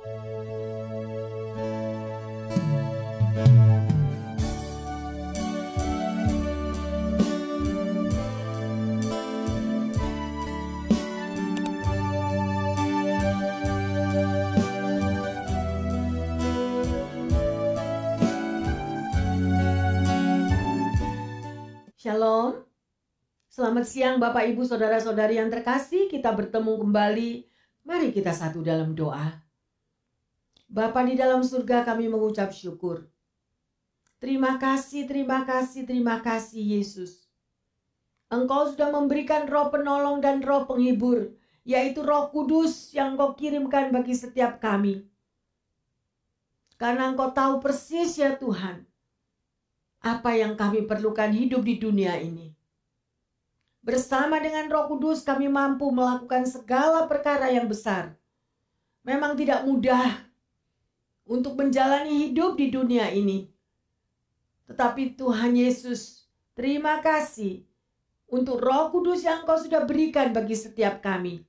Shalom. Selamat siang Bapak Ibu Saudara-saudari yang terkasih. Kita bertemu kembali. Mari kita satu dalam doa. Bapa di dalam surga kami mengucap syukur. Terima kasih, terima kasih, terima kasih Yesus. Engkau sudah memberikan roh penolong dan roh penghibur, yaitu roh kudus yang engkau kirimkan bagi setiap kami. Karena engkau tahu persis ya Tuhan, apa yang kami perlukan hidup di dunia ini. Bersama dengan Roh Kudus, kami mampu melakukan segala perkara yang besar. Memang tidak mudah untuk menjalani hidup di dunia ini, tetapi Tuhan Yesus, terima kasih untuk Roh Kudus yang Kau sudah berikan bagi setiap kami.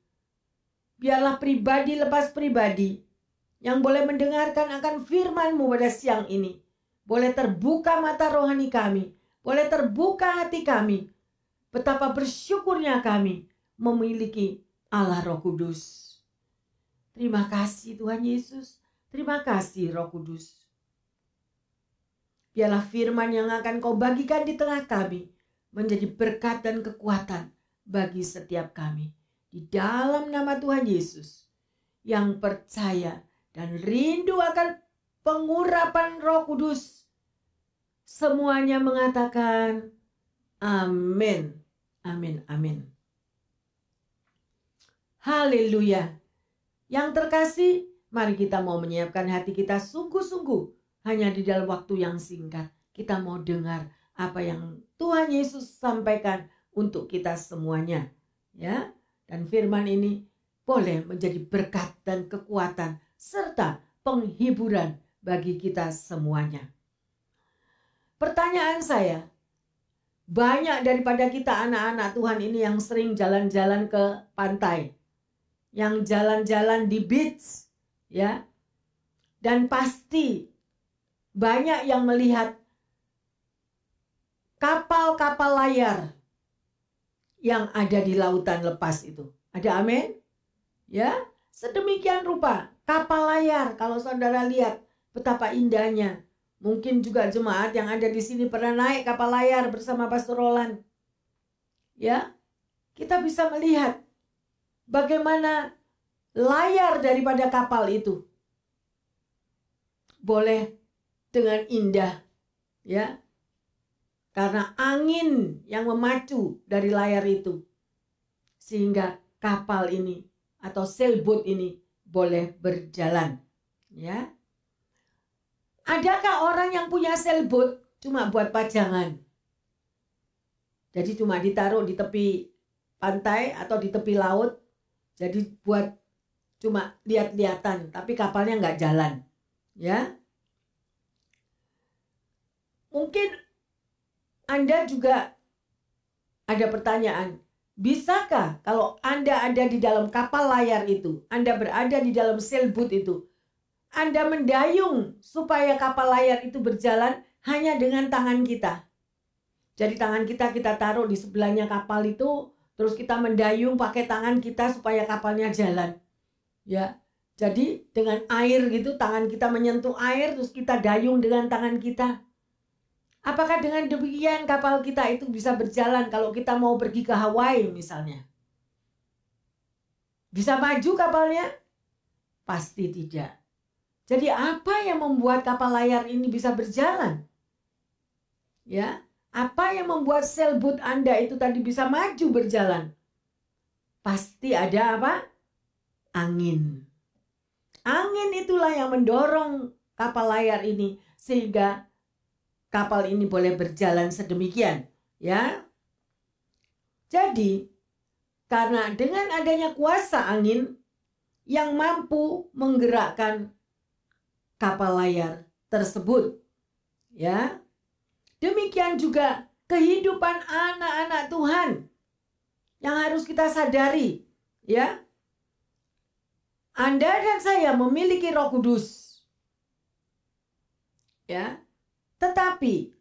Biarlah pribadi lepas pribadi yang boleh mendengarkan akan firman-Mu pada siang ini boleh terbuka mata rohani kami, boleh terbuka hati kami. Betapa bersyukurnya kami memiliki Allah Roh Kudus. Terima kasih Tuhan Yesus. Terima kasih Roh Kudus. Biarlah firman yang akan kau bagikan di tengah kami menjadi berkat dan kekuatan bagi setiap kami. Di dalam nama Tuhan Yesus yang percaya dan rindu akan pengurapan roh kudus Semuanya mengatakan amin. Amin, amin. Haleluya. Yang terkasih, mari kita mau menyiapkan hati kita sungguh-sungguh hanya di dalam waktu yang singkat. Kita mau dengar apa yang Tuhan Yesus sampaikan untuk kita semuanya. Ya, dan firman ini boleh menjadi berkat dan kekuatan serta penghiburan bagi kita semuanya. Pertanyaan saya, banyak daripada kita anak-anak Tuhan ini yang sering jalan-jalan ke pantai, yang jalan-jalan di beach, ya, dan pasti banyak yang melihat kapal-kapal layar yang ada di lautan lepas itu. Ada amin? Ya, sedemikian rupa kapal layar kalau saudara lihat betapa indahnya Mungkin juga jemaat yang ada di sini pernah naik kapal layar bersama Pastor Roland. Ya, kita bisa melihat bagaimana layar daripada kapal itu boleh dengan indah, ya, karena angin yang memacu dari layar itu, sehingga kapal ini atau sailboat ini boleh berjalan, ya. Adakah orang yang punya sailboat cuma buat pajangan? Jadi cuma ditaruh di tepi pantai atau di tepi laut. Jadi buat cuma lihat-lihatan, tapi kapalnya nggak jalan. Ya. Mungkin Anda juga ada pertanyaan, bisakah kalau Anda ada di dalam kapal layar itu, Anda berada di dalam sailboat itu, anda mendayung supaya kapal layar itu berjalan hanya dengan tangan kita. Jadi tangan kita kita taruh di sebelahnya kapal itu, terus kita mendayung pakai tangan kita supaya kapalnya jalan. Ya. Jadi dengan air gitu tangan kita menyentuh air terus kita dayung dengan tangan kita. Apakah dengan demikian kapal kita itu bisa berjalan kalau kita mau pergi ke Hawaii misalnya? Bisa maju kapalnya? Pasti tidak. Jadi apa yang membuat kapal layar ini bisa berjalan? Ya, apa yang membuat sailboat Anda itu tadi bisa maju berjalan? Pasti ada apa? Angin. Angin itulah yang mendorong kapal layar ini sehingga kapal ini boleh berjalan sedemikian, ya. Jadi, karena dengan adanya kuasa angin yang mampu menggerakkan kapal layar tersebut. Ya. Demikian juga kehidupan anak-anak Tuhan yang harus kita sadari, ya. Anda dan saya memiliki Roh Kudus. Ya. Tetapi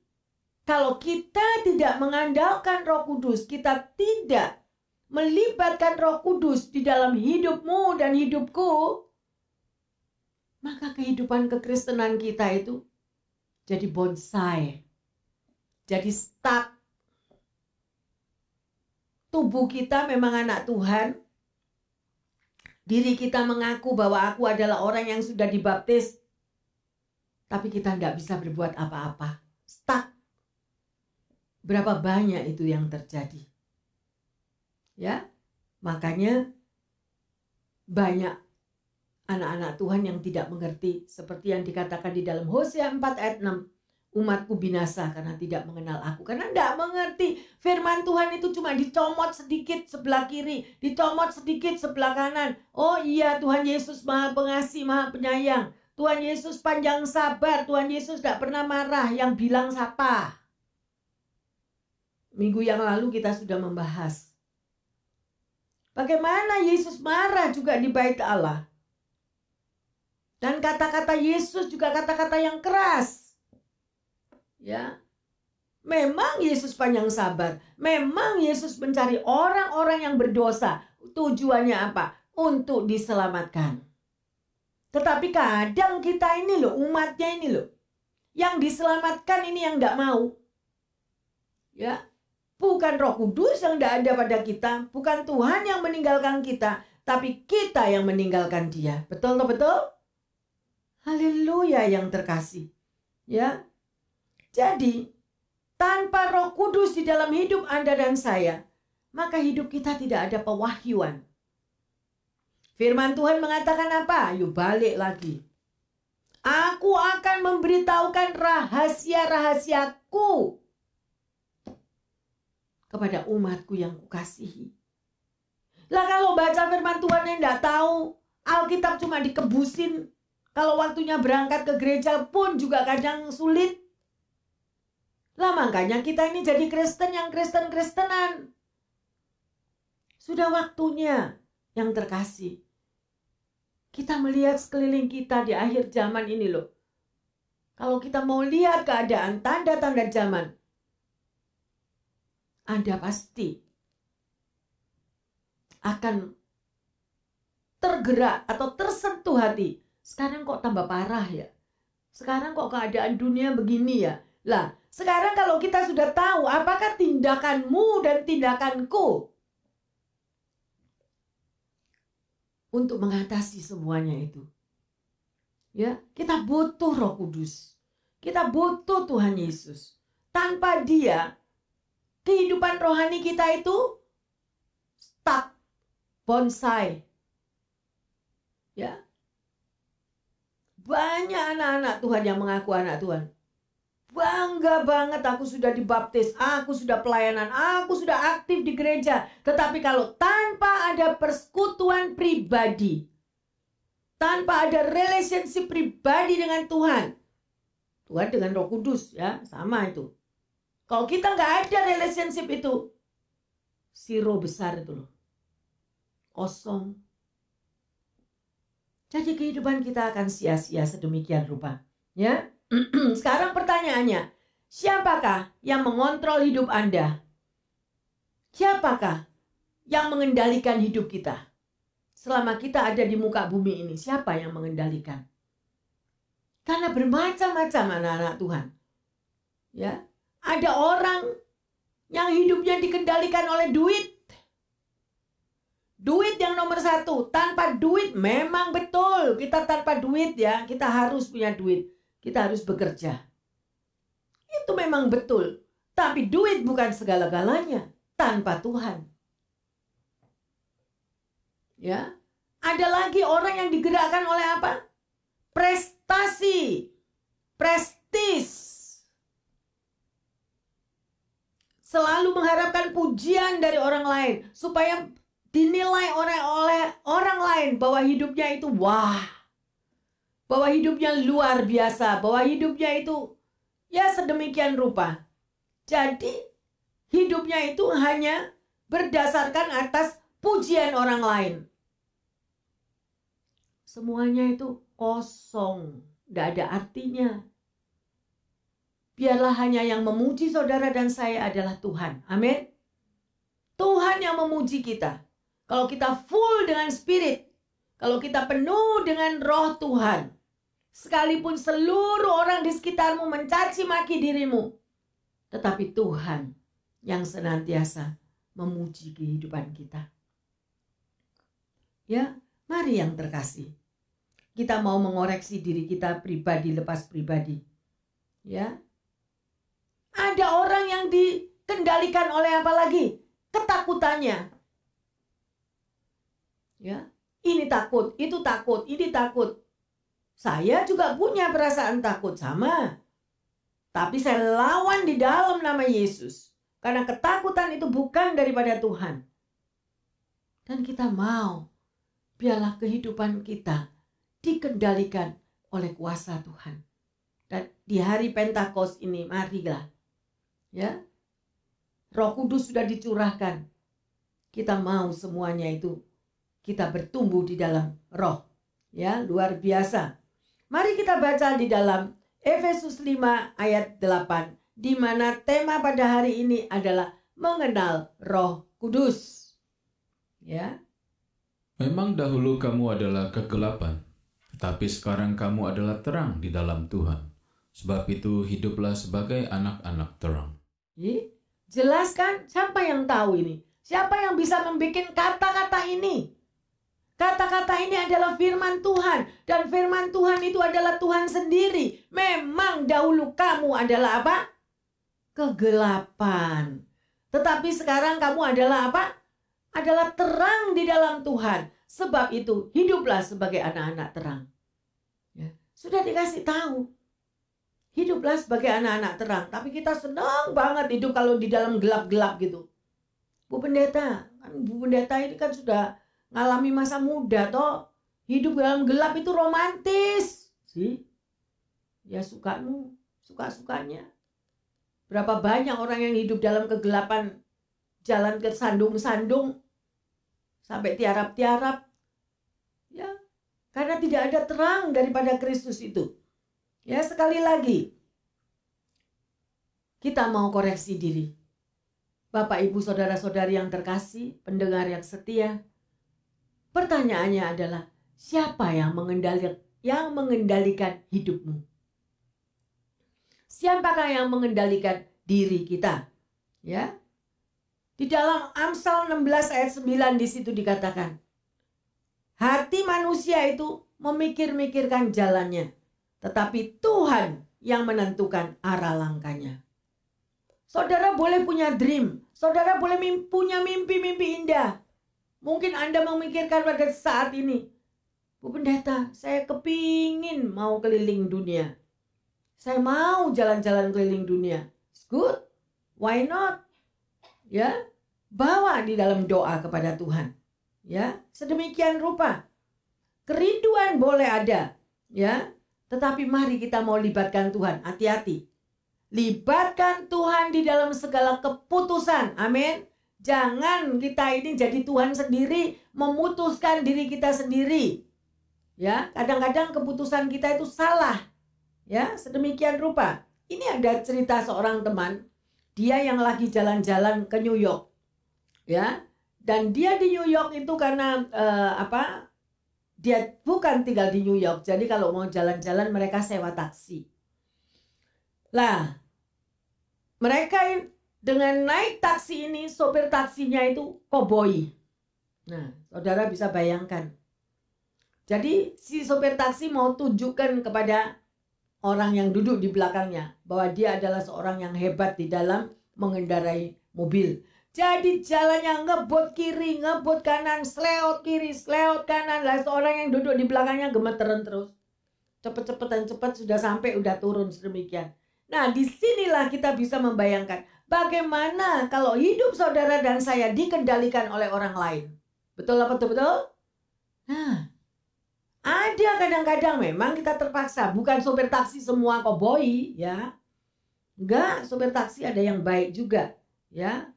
kalau kita tidak mengandalkan Roh Kudus, kita tidak melibatkan Roh Kudus di dalam hidupmu dan hidupku, maka kehidupan kekristenan kita itu jadi bonsai, jadi stuck. Tubuh kita memang anak Tuhan, diri kita mengaku bahwa aku adalah orang yang sudah dibaptis, tapi kita tidak bisa berbuat apa-apa. Stuck. Berapa banyak itu yang terjadi? Ya, makanya banyak anak-anak Tuhan yang tidak mengerti seperti yang dikatakan di dalam Hosea 4 ayat 6 umatku binasa karena tidak mengenal aku. Karena tidak mengerti firman Tuhan itu cuma dicomot sedikit sebelah kiri dicomot sedikit sebelah kanan. Oh iya Tuhan Yesus maha pengasih maha penyayang. Tuhan Yesus panjang sabar Tuhan Yesus tidak pernah marah yang bilang siapa minggu yang lalu kita sudah membahas. Bagaimana Yesus marah juga di bait Allah? Dan kata-kata Yesus juga kata-kata yang keras Ya. Memang Yesus panjang sabar. Memang Yesus mencari orang-orang yang berdosa. Tujuannya apa? Untuk diselamatkan. Tetapi kadang kita ini loh, umatnya ini loh. Yang diselamatkan ini yang tidak mau. Ya, bukan roh kudus yang tidak ada pada kita. Bukan Tuhan yang meninggalkan kita. Tapi kita yang meninggalkan dia. Betul betul? Haleluya yang terkasih. Ya, jadi, tanpa Roh Kudus di dalam hidup Anda dan saya, maka hidup kita tidak ada pewahyuan. Firman Tuhan mengatakan apa? Yuk balik lagi. Aku akan memberitahukan rahasia-rahasiaku kepada umatku yang kukasihi. Lah kalau baca firman Tuhan yang tidak tahu, Alkitab cuma dikebusin. Kalau waktunya berangkat ke gereja pun juga kadang sulit. Lah makanya kita ini jadi Kristen yang Kristen-Kristenan. Sudah waktunya yang terkasih. Kita melihat sekeliling kita di akhir zaman ini loh. Kalau kita mau lihat keadaan tanda-tanda zaman, Anda pasti akan tergerak atau tersentuh hati. Sekarang kok tambah parah ya? Sekarang kok keadaan dunia begini ya? Lah, sekarang kalau kita sudah tahu apakah tindakanmu dan tindakanku untuk mengatasi semuanya itu. Ya, kita butuh Roh Kudus. Kita butuh Tuhan Yesus. Tanpa Dia, kehidupan rohani kita itu stuck, bonsai. Ya. Banyak anak-anak Tuhan yang mengaku anak Tuhan, Bangga banget aku sudah dibaptis, aku sudah pelayanan, aku sudah aktif di gereja. Tetapi kalau tanpa ada persekutuan pribadi, tanpa ada relationship pribadi dengan Tuhan, Tuhan dengan Roh Kudus ya, sama itu. Kalau kita nggak ada relationship itu, siro besar itu loh, kosong. Jadi kehidupan kita akan sia-sia sedemikian rupa, ya. Sekarang pertanyaannya, siapakah yang mengontrol hidup Anda? Siapakah yang mengendalikan hidup kita? Selama kita ada di muka bumi ini, siapa yang mengendalikan? Karena bermacam-macam anak-anak Tuhan. Ya, ada orang yang hidupnya dikendalikan oleh duit. Duit yang nomor satu, tanpa duit memang betul kita tanpa duit ya, kita harus punya duit. Kita harus bekerja. Itu memang betul. Tapi duit bukan segala-galanya tanpa Tuhan. Ya. Ada lagi orang yang digerakkan oleh apa? Prestasi. Prestis. Selalu mengharapkan pujian dari orang lain supaya dinilai oleh oleh orang lain bahwa hidupnya itu wah bahwa hidupnya luar biasa, bahwa hidupnya itu ya sedemikian rupa. Jadi hidupnya itu hanya berdasarkan atas pujian orang lain. semuanya itu kosong, tidak ada artinya. Biarlah hanya yang memuji saudara dan saya adalah Tuhan. Amin. Tuhan yang memuji kita. Kalau kita full dengan spirit, kalau kita penuh dengan roh Tuhan, sekalipun seluruh orang di sekitarmu mencaci maki dirimu, tetapi Tuhan yang senantiasa memuji kehidupan kita. Ya, mari yang terkasih. Kita mau mengoreksi diri kita pribadi lepas pribadi. Ya. Ada orang yang dikendalikan oleh apa lagi? Ketakutannya. Ya, ini takut, itu takut, ini takut. Saya juga punya perasaan takut sama. Tapi saya lawan di dalam nama Yesus. Karena ketakutan itu bukan daripada Tuhan. Dan kita mau biarlah kehidupan kita dikendalikan oleh kuasa Tuhan. Dan di hari Pentakost ini marilah ya. Roh Kudus sudah dicurahkan. Kita mau semuanya itu kita bertumbuh di dalam roh. Ya, luar biasa. Mari kita baca di dalam Efesus 5 ayat 8 di mana tema pada hari ini adalah mengenal Roh Kudus. Ya. Memang dahulu kamu adalah kegelapan, tetapi sekarang kamu adalah terang di dalam Tuhan. Sebab itu hiduplah sebagai anak-anak terang. Jelaskan siapa yang tahu ini? Siapa yang bisa membuat kata-kata ini? Kata-kata ini adalah firman Tuhan dan firman Tuhan itu adalah Tuhan sendiri. Memang dahulu kamu adalah apa? Kegelapan. Tetapi sekarang kamu adalah apa? adalah terang di dalam Tuhan. Sebab itu hiduplah sebagai anak-anak terang. Ya. Sudah dikasih tahu. Hiduplah sebagai anak-anak terang. Tapi kita senang banget hidup kalau di dalam gelap-gelap gitu. Bu Pendeta, kan Bu Pendeta ini kan sudah ngalami masa muda toh. Hidup dalam gelap itu romantis. Sih. Ya sukamu, suka-sukanya. Berapa banyak orang yang hidup dalam kegelapan jalan ke sandung-sandung sampai tiarap-tiarap. Ya, karena tidak ada terang daripada Kristus itu. Ya, sekali lagi kita mau koreksi diri. Bapak, Ibu, saudara-saudari yang terkasih, pendengar yang setia. Pertanyaannya adalah, siapa yang mengendalikan yang mengendalikan hidupmu? Siapakah yang mengendalikan diri kita? Ya, di dalam Amsal 16 ayat 9 di situ dikatakan, hati manusia itu memikir-mikirkan jalannya, tetapi Tuhan yang menentukan arah langkahnya. Saudara boleh punya dream, saudara boleh punya mimpi-mimpi indah. Mungkin Anda memikirkan pada saat ini, Bu Pendeta, saya kepingin mau keliling dunia. Saya mau jalan-jalan keliling dunia. It's good. Why not? Ya, bawa di dalam doa kepada Tuhan. Ya, sedemikian rupa. Kerinduan boleh ada, ya. Tetapi mari kita mau libatkan Tuhan. Hati-hati. Libatkan Tuhan di dalam segala keputusan. Amin. Jangan kita ini jadi Tuhan sendiri, memutuskan diri kita sendiri. Ya, kadang-kadang keputusan kita itu salah. Ya, sedemikian rupa. Ini ada cerita seorang teman, dia yang lagi jalan-jalan ke New York ya dan dia di New York itu karena uh, apa dia bukan tinggal di New York jadi kalau mau jalan-jalan mereka sewa taksi lah mereka dengan naik taksi ini sopir taksinya itu koboi nah saudara bisa bayangkan jadi si sopir taksi mau tunjukkan kepada orang yang duduk di belakangnya bahwa dia adalah seorang yang hebat di dalam mengendarai mobil jadi jalannya ngebut kiri, ngebut kanan, sleot kiri, sleot kanan. Lah seorang yang duduk di belakangnya gemeteran terus. Cepet-cepetan cepet sudah sampai, udah turun sedemikian. Nah di sinilah kita bisa membayangkan bagaimana kalau hidup saudara dan saya dikendalikan oleh orang lain. Betul apa betul-betul? Nah, ada kadang-kadang memang kita terpaksa. Bukan sopir taksi semua koboi ya. Enggak, sopir taksi ada yang baik juga. Ya,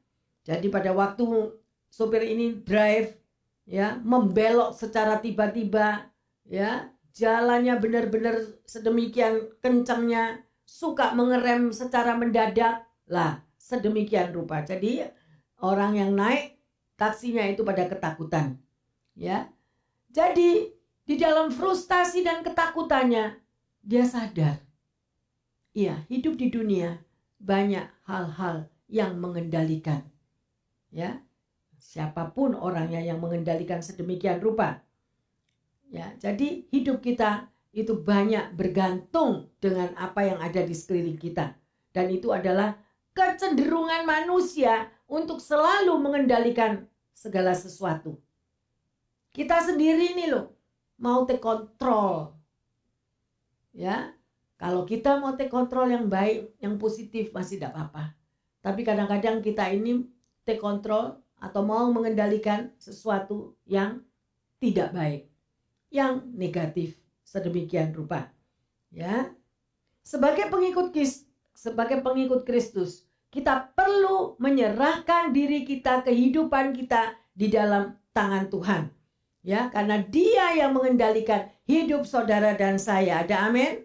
jadi pada waktu sopir ini drive ya membelok secara tiba-tiba ya jalannya benar-benar sedemikian kencangnya suka mengerem secara mendadak lah sedemikian rupa. Jadi orang yang naik taksinya itu pada ketakutan ya. Jadi di dalam frustasi dan ketakutannya dia sadar. Iya hidup di dunia banyak hal-hal yang mengendalikan ya. Siapa pun orangnya yang mengendalikan sedemikian rupa Ya, jadi hidup kita itu banyak bergantung dengan apa yang ada di sekeliling kita. Dan itu adalah kecenderungan manusia untuk selalu mengendalikan segala sesuatu. Kita sendiri nih loh, mau take control. Ya, kalau kita mau take control yang baik, yang positif masih tidak apa-apa. Tapi kadang-kadang kita ini take control atau mau mengendalikan sesuatu yang tidak baik yang negatif sedemikian rupa. Ya. Sebagai pengikut sebagai pengikut Kristus, kita perlu menyerahkan diri kita, kehidupan kita di dalam tangan Tuhan. Ya, karena Dia yang mengendalikan hidup saudara dan saya. Ada amin?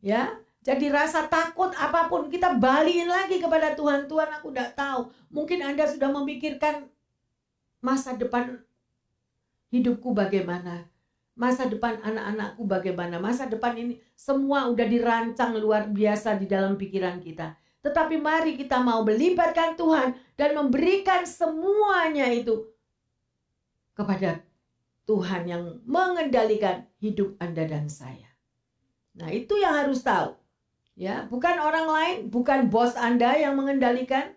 Ya. Jadi rasa takut apa pun kita balikin lagi kepada Tuhan. Tuhan aku tidak tahu. Mungkin Anda sudah memikirkan masa depan hidupku bagaimana masa depan anak-anakku bagaimana, masa depan ini semua udah dirancang luar biasa di dalam pikiran kita. Tetapi mari kita mau melibatkan Tuhan dan memberikan semuanya itu kepada Tuhan yang mengendalikan hidup Anda dan saya. Nah, itu yang harus tahu. Ya, bukan orang lain, bukan bos Anda yang mengendalikan,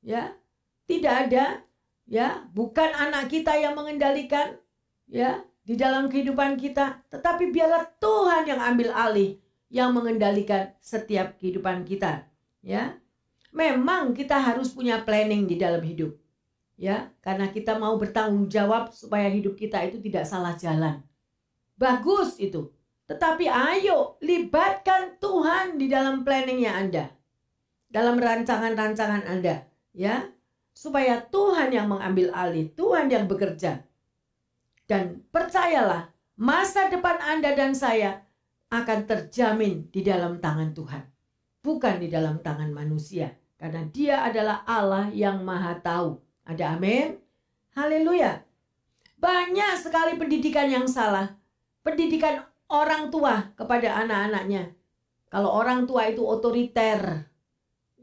ya. Tidak ada, ya, bukan anak kita yang mengendalikan, ya di dalam kehidupan kita, tetapi biarlah Tuhan yang ambil alih, yang mengendalikan setiap kehidupan kita, ya. Memang kita harus punya planning di dalam hidup. Ya, karena kita mau bertanggung jawab supaya hidup kita itu tidak salah jalan. Bagus itu. Tetapi ayo libatkan Tuhan di dalam planningnya Anda. Dalam rancangan-rancangan Anda. Ya, supaya Tuhan yang mengambil alih, Tuhan yang bekerja. Dan percayalah, masa depan Anda dan saya akan terjamin di dalam tangan Tuhan, bukan di dalam tangan manusia, karena Dia adalah Allah yang Maha Tahu. Ada amin? Haleluya! Banyak sekali pendidikan yang salah, pendidikan orang tua kepada anak-anaknya. Kalau orang tua itu otoriter,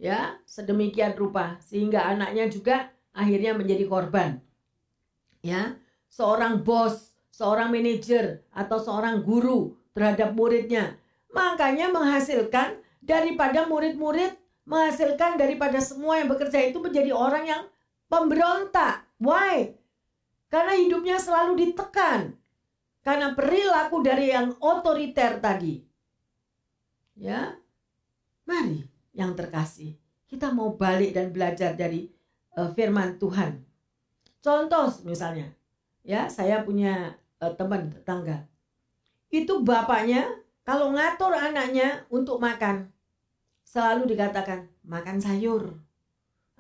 ya, sedemikian rupa sehingga anaknya juga akhirnya menjadi korban. Ya, seorang bos, seorang manajer, atau seorang guru terhadap muridnya. Makanya menghasilkan daripada murid-murid menghasilkan daripada semua yang bekerja itu menjadi orang yang pemberontak. Why? Karena hidupnya selalu ditekan. Karena perilaku dari yang otoriter tadi. Ya. Mari yang terkasih, kita mau balik dan belajar dari uh, firman Tuhan. Contoh misalnya, ya saya punya uh, teman tetangga. Itu bapaknya kalau ngatur anaknya untuk makan selalu dikatakan makan sayur.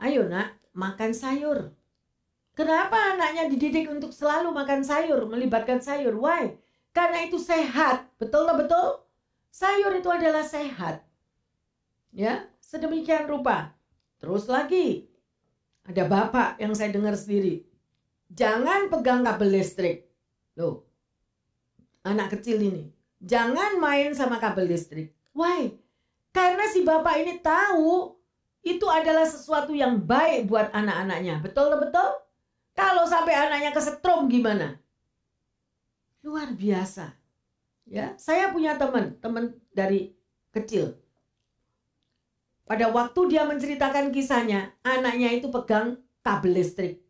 Ayo nak makan sayur. Kenapa anaknya dididik untuk selalu makan sayur melibatkan sayur? Why? Karena itu sehat. Betul betul? Sayur itu adalah sehat. Ya sedemikian rupa. Terus lagi ada bapak yang saya dengar sendiri Jangan pegang kabel listrik. Loh, anak kecil ini. Jangan main sama kabel listrik. Why? Karena si bapak ini tahu itu adalah sesuatu yang baik buat anak-anaknya. Betul betul? Kalau sampai anaknya kesetrum gimana? Luar biasa. Ya, saya punya teman, teman dari kecil. Pada waktu dia menceritakan kisahnya, anaknya itu pegang kabel listrik.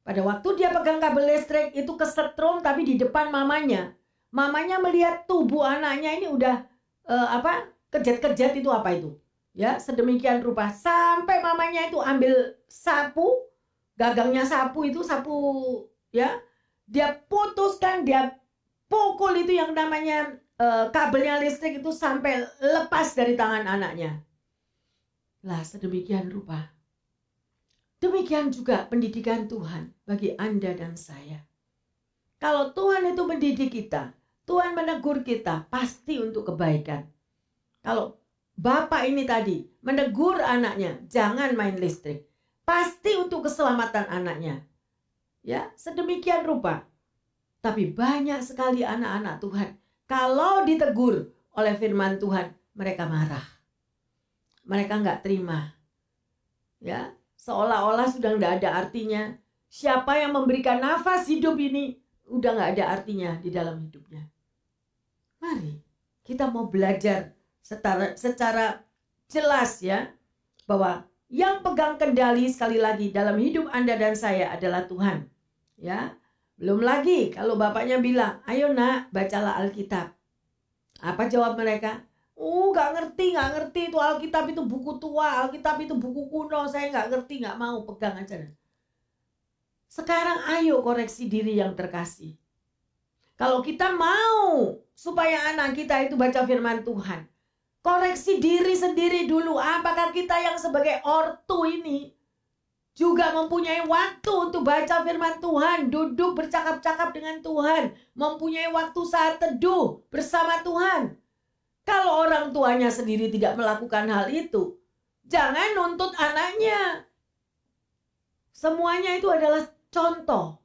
Pada waktu dia pegang kabel listrik itu kesetrum tapi di depan mamanya. Mamanya melihat tubuh anaknya ini udah uh, apa? kejat-kejat itu apa itu? Ya, sedemikian rupa sampai mamanya itu ambil sapu, gagangnya sapu itu sapu ya. Dia putuskan, dia pukul itu yang namanya uh, kabelnya listrik itu sampai lepas dari tangan anaknya. Lah sedemikian rupa Demikian juga pendidikan Tuhan bagi Anda dan saya. Kalau Tuhan itu mendidik kita, Tuhan menegur kita pasti untuk kebaikan. Kalau bapak ini tadi menegur anaknya, jangan main listrik. Pasti untuk keselamatan anaknya. Ya, sedemikian rupa. Tapi banyak sekali anak-anak Tuhan kalau ditegur oleh firman Tuhan, mereka marah. Mereka nggak terima. Ya, seolah-olah sudah nggak ada artinya. Siapa yang memberikan nafas hidup ini udah nggak ada artinya di dalam hidupnya. Mari kita mau belajar secara, secara jelas ya bahwa yang pegang kendali sekali lagi dalam hidup Anda dan saya adalah Tuhan. Ya. Belum lagi kalau bapaknya bilang, "Ayo Nak, bacalah Alkitab." Apa jawab mereka? Oh, nggak ngerti, nggak ngerti itu Alkitab itu buku tua, Alkitab itu buku kuno, saya nggak ngerti, nggak mau pegang aja. Sekarang ayo koreksi diri yang terkasih. Kalau kita mau supaya anak kita itu baca firman Tuhan, koreksi diri sendiri dulu. Apakah kita yang sebagai ortu ini juga mempunyai waktu untuk baca firman Tuhan, duduk bercakap-cakap dengan Tuhan, mempunyai waktu saat teduh bersama Tuhan. Kalau orang tuanya sendiri tidak melakukan hal itu, jangan nuntut anaknya. Semuanya itu adalah contoh,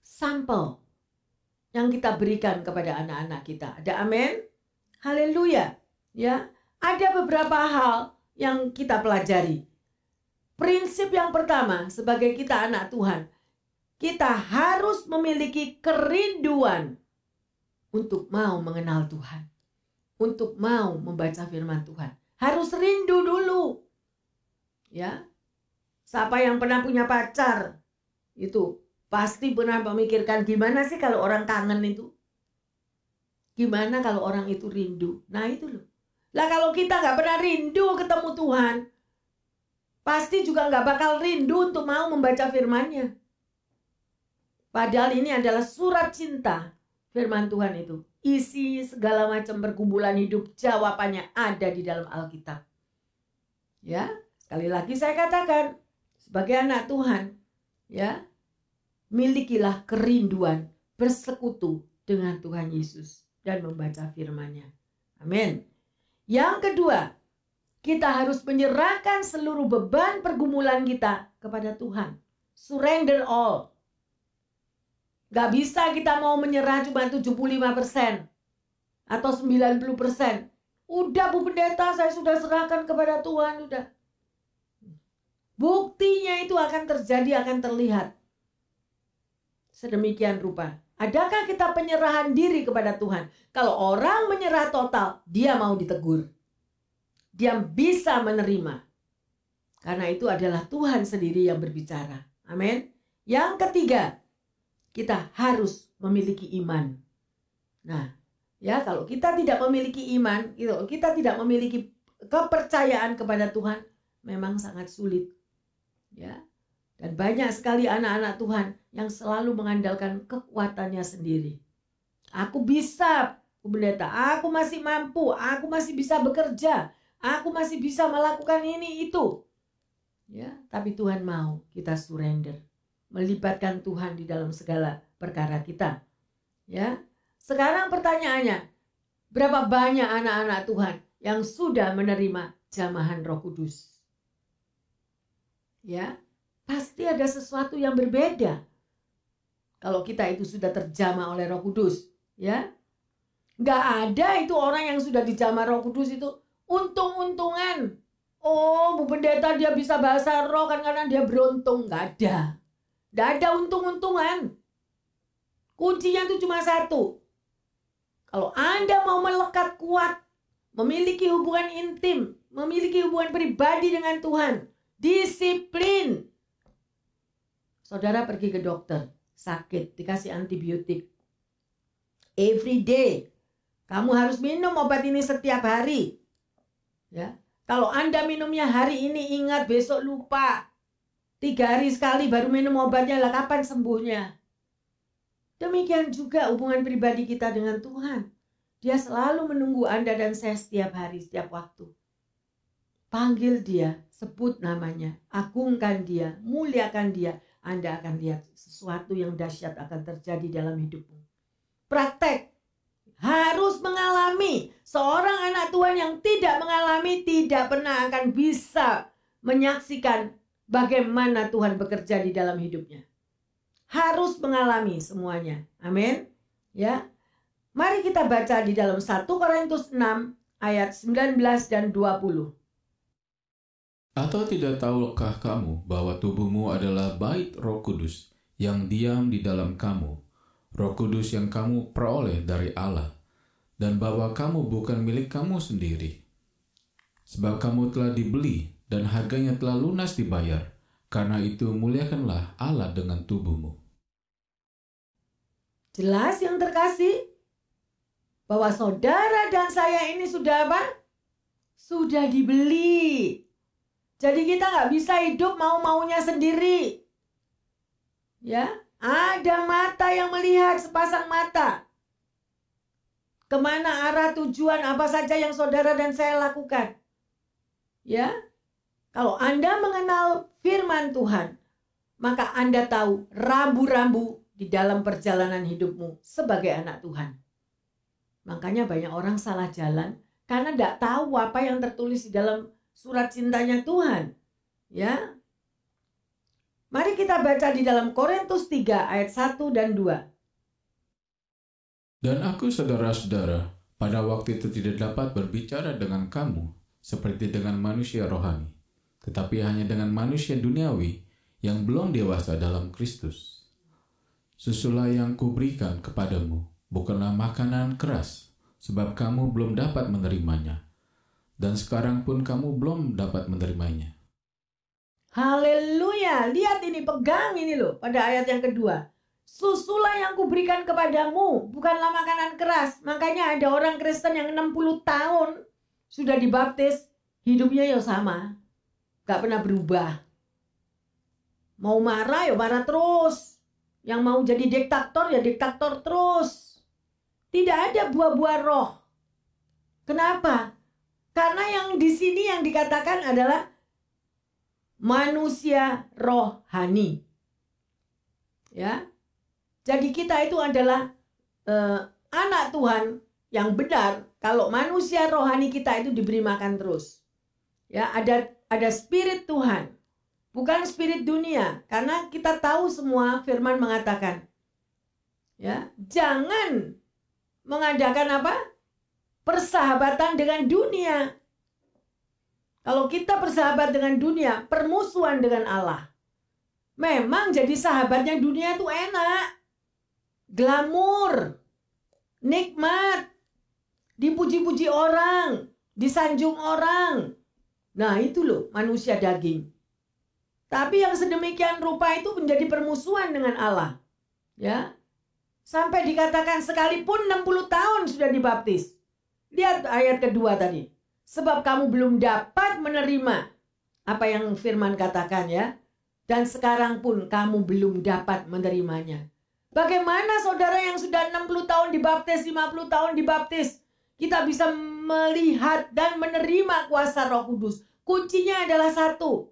sampel yang kita berikan kepada anak-anak kita. Ada amin? Haleluya. Ya, ada beberapa hal yang kita pelajari. Prinsip yang pertama sebagai kita anak Tuhan, kita harus memiliki kerinduan untuk mau mengenal Tuhan. Untuk mau membaca firman Tuhan. Harus rindu dulu. Ya. Siapa yang pernah punya pacar itu Pasti pernah memikirkan gimana sih kalau orang kangen itu? Gimana kalau orang itu rindu? Nah itu loh. Lah kalau kita nggak pernah rindu ketemu Tuhan, pasti juga nggak bakal rindu untuk mau membaca firmannya. Padahal ini adalah surat cinta firman Tuhan itu. Isi segala macam pergumulan hidup jawabannya ada di dalam Alkitab. Ya, sekali lagi saya katakan sebagai anak Tuhan, ya, milikilah kerinduan bersekutu dengan Tuhan Yesus dan membaca firman-Nya. Amin. Yang kedua, kita harus menyerahkan seluruh beban pergumulan kita kepada Tuhan. Surrender all. Gak bisa kita mau menyerah cuma 75% atau 90%. Udah Bu Pendeta saya sudah serahkan kepada Tuhan. Udah. Buktinya itu akan terjadi, akan terlihat sedemikian rupa. Adakah kita penyerahan diri kepada Tuhan? Kalau orang menyerah total, dia mau ditegur. Dia bisa menerima. Karena itu adalah Tuhan sendiri yang berbicara. Amin. Yang ketiga, kita harus memiliki iman. Nah, ya kalau kita tidak memiliki iman, gitu, kita tidak memiliki kepercayaan kepada Tuhan, memang sangat sulit. Ya, dan banyak sekali anak-anak Tuhan yang selalu mengandalkan kekuatannya sendiri. Aku bisa, pendeta, aku masih mampu, aku masih bisa bekerja, aku masih bisa melakukan ini itu. Ya, tapi Tuhan mau kita surrender, melibatkan Tuhan di dalam segala perkara kita. Ya. Sekarang pertanyaannya, berapa banyak anak-anak Tuhan yang sudah menerima jamahan Roh Kudus? Ya, pasti ada sesuatu yang berbeda. Kalau kita itu sudah terjamah oleh Roh Kudus, ya. Nggak ada itu orang yang sudah dijamah Roh Kudus itu untung-untungan. Oh, Bu Pendeta dia bisa bahasa roh kan karena dia beruntung. Nggak ada. Nggak ada untung-untungan. Kuncinya itu cuma satu. Kalau Anda mau melekat kuat, memiliki hubungan intim, memiliki hubungan pribadi dengan Tuhan, disiplin, Saudara pergi ke dokter, sakit, dikasih antibiotik. Every day. Kamu harus minum obat ini setiap hari. Ya. Kalau Anda minumnya hari ini ingat besok lupa. Tiga hari sekali baru minum obatnya lah kapan sembuhnya. Demikian juga hubungan pribadi kita dengan Tuhan. Dia selalu menunggu Anda dan saya setiap hari, setiap waktu. Panggil dia, sebut namanya, agungkan dia, muliakan dia, anda akan lihat sesuatu yang dahsyat akan terjadi dalam hidupmu. Praktek. harus mengalami. Seorang anak Tuhan yang tidak mengalami tidak pernah akan bisa menyaksikan bagaimana Tuhan bekerja di dalam hidupnya. Harus mengalami semuanya. Amin. Ya. Mari kita baca di dalam 1 Korintus 6 ayat 19 dan 20. Atau tidak tahukah kamu bahwa tubuhmu adalah bait Roh Kudus yang diam di dalam kamu, Roh Kudus yang kamu peroleh dari Allah, dan bahwa kamu bukan milik kamu sendiri. Sebab kamu telah dibeli dan harganya telah lunas dibayar, karena itu muliakanlah Allah dengan tubuhmu. Jelas yang terkasih bahwa saudara dan saya ini sudah apa? Sudah dibeli jadi kita nggak bisa hidup mau-maunya sendiri. Ya, ada mata yang melihat sepasang mata. Ke mana arah tujuan apa saja yang saudara dan saya lakukan. Ya, kalau Anda mengenal firman Tuhan, maka Anda tahu rambu-rambu di dalam perjalanan hidupmu sebagai anak Tuhan. Makanya banyak orang salah jalan karena tidak tahu apa yang tertulis di dalam surat cintanya Tuhan. Ya. Mari kita baca di dalam Korintus 3 ayat 1 dan 2. Dan aku saudara-saudara, pada waktu itu tidak dapat berbicara dengan kamu seperti dengan manusia rohani, tetapi hanya dengan manusia duniawi yang belum dewasa dalam Kristus. Susulah yang kuberikan kepadamu, bukanlah makanan keras, sebab kamu belum dapat menerimanya, dan sekarang pun kamu belum dapat menerimanya. Haleluya, lihat ini pegang ini loh pada ayat yang kedua. Susulah yang kuberikan kepadamu, bukanlah makanan keras. Makanya ada orang Kristen yang 60 tahun sudah dibaptis, hidupnya ya sama. Gak pernah berubah. Mau marah ya marah terus. Yang mau jadi diktator ya diktator terus. Tidak ada buah-buah roh. Kenapa? Karena yang di sini yang dikatakan adalah manusia rohani. Ya. Jadi kita itu adalah uh, anak Tuhan yang benar kalau manusia rohani kita itu diberi makan terus. Ya, ada ada spirit Tuhan. Bukan spirit dunia karena kita tahu semua firman mengatakan ya, jangan mengadakan apa? persahabatan dengan dunia. Kalau kita bersahabat dengan dunia, permusuhan dengan Allah. Memang jadi sahabatnya dunia itu enak. Glamur. Nikmat. Dipuji-puji orang. Disanjung orang. Nah itu loh manusia daging. Tapi yang sedemikian rupa itu menjadi permusuhan dengan Allah. Ya. Sampai dikatakan sekalipun 60 tahun sudah dibaptis. Lihat ayat kedua tadi. Sebab kamu belum dapat menerima apa yang firman katakan ya. Dan sekarang pun kamu belum dapat menerimanya. Bagaimana saudara yang sudah 60 tahun dibaptis, 50 tahun dibaptis, kita bisa melihat dan menerima kuasa Roh Kudus? Kuncinya adalah satu.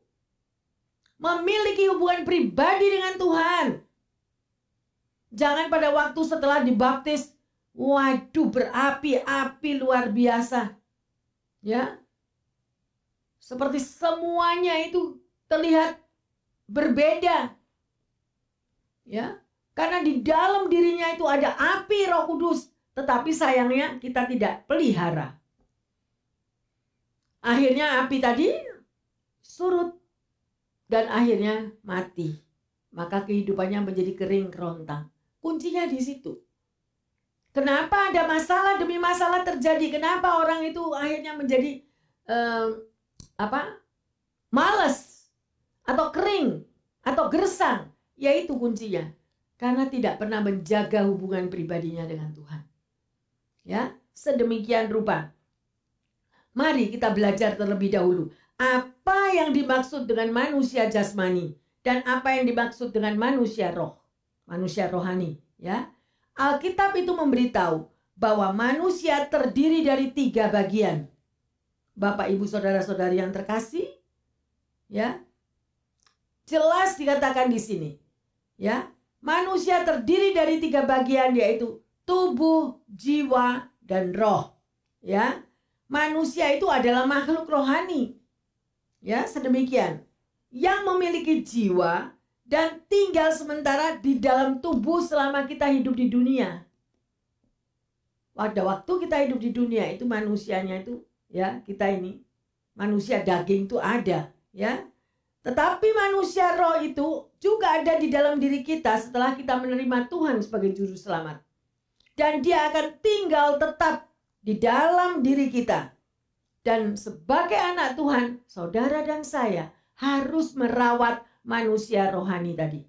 Memiliki hubungan pribadi dengan Tuhan. Jangan pada waktu setelah dibaptis Waduh, berapi-api luar biasa. Ya. Seperti semuanya itu terlihat berbeda. Ya. Karena di dalam dirinya itu ada api Roh Kudus, tetapi sayangnya kita tidak pelihara. Akhirnya api tadi surut dan akhirnya mati. Maka kehidupannya menjadi kering kerontang. Kuncinya di situ. Kenapa ada masalah demi masalah terjadi? Kenapa orang itu akhirnya menjadi um, apa? Males atau kering atau gersang? Yaitu kuncinya. Karena tidak pernah menjaga hubungan pribadinya dengan Tuhan. Ya, sedemikian rupa. Mari kita belajar terlebih dahulu apa yang dimaksud dengan manusia jasmani dan apa yang dimaksud dengan manusia roh, manusia rohani, ya. Alkitab itu memberitahu bahwa manusia terdiri dari tiga bagian. Bapak, Ibu, Saudara-saudari yang terkasih, ya. Jelas dikatakan di sini. Ya, manusia terdiri dari tiga bagian yaitu tubuh, jiwa, dan roh. Ya, manusia itu adalah makhluk rohani. Ya, sedemikian. Yang memiliki jiwa dan tinggal sementara di dalam tubuh selama kita hidup di dunia. Pada waktu kita hidup di dunia itu manusianya itu ya kita ini manusia daging itu ada ya. Tetapi manusia roh itu juga ada di dalam diri kita setelah kita menerima Tuhan sebagai juru selamat. Dan dia akan tinggal tetap di dalam diri kita. Dan sebagai anak Tuhan, saudara dan saya harus merawat manusia rohani tadi.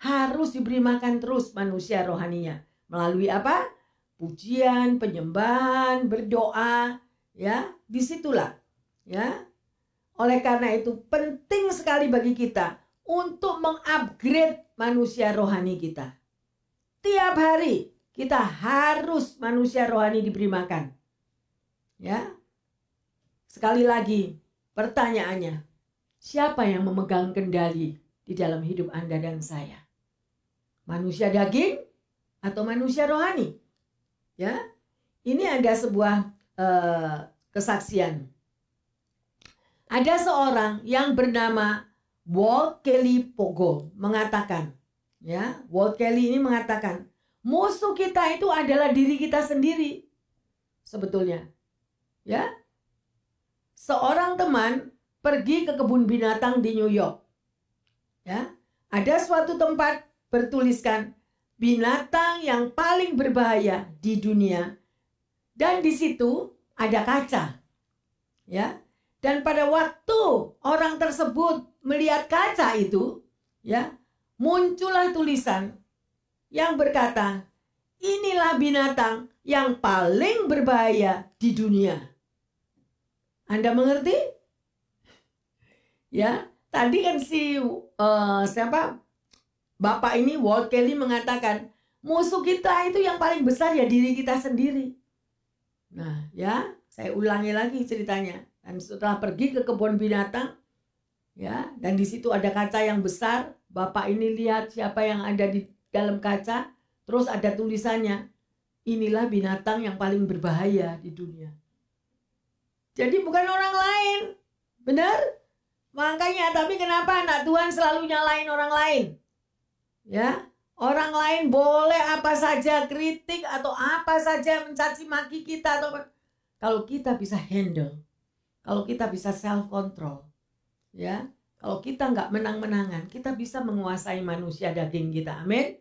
Harus diberi makan terus manusia rohaninya. Melalui apa? Pujian, penyembahan, berdoa. Ya, di situlah. Ya, oleh karena itu penting sekali bagi kita untuk mengupgrade manusia rohani kita. Tiap hari kita harus manusia rohani diberi makan. Ya. Sekali lagi, pertanyaannya, Siapa yang memegang kendali di dalam hidup Anda dan saya? Manusia daging atau manusia rohani? Ya, ini ada sebuah uh, kesaksian. Ada seorang yang bernama Walt Kelly Pogo mengatakan, ya, Walt Kelly ini mengatakan, musuh kita itu adalah diri kita sendiri. Sebetulnya, ya, seorang teman pergi ke kebun binatang di New York. Ya, ada suatu tempat bertuliskan binatang yang paling berbahaya di dunia. Dan di situ ada kaca. Ya. Dan pada waktu orang tersebut melihat kaca itu, ya, muncullah tulisan yang berkata, "Inilah binatang yang paling berbahaya di dunia." Anda mengerti? Ya, tadi kan si uh, siapa Bapak ini Walt Kelly mengatakan musuh kita itu yang paling besar ya diri kita sendiri. Nah, ya, saya ulangi lagi ceritanya. Dan setelah pergi ke kebun binatang, ya, dan di situ ada kaca yang besar. Bapak ini lihat siapa yang ada di dalam kaca, terus ada tulisannya, inilah binatang yang paling berbahaya di dunia. Jadi bukan orang lain, benar? Makanya tapi kenapa anak Tuhan selalu nyalain orang lain? Ya, orang lain boleh apa saja kritik atau apa saja mencaci maki kita atau kalau kita bisa handle, kalau kita bisa self control, ya, kalau kita nggak menang-menangan, kita bisa menguasai manusia daging kita. Amin.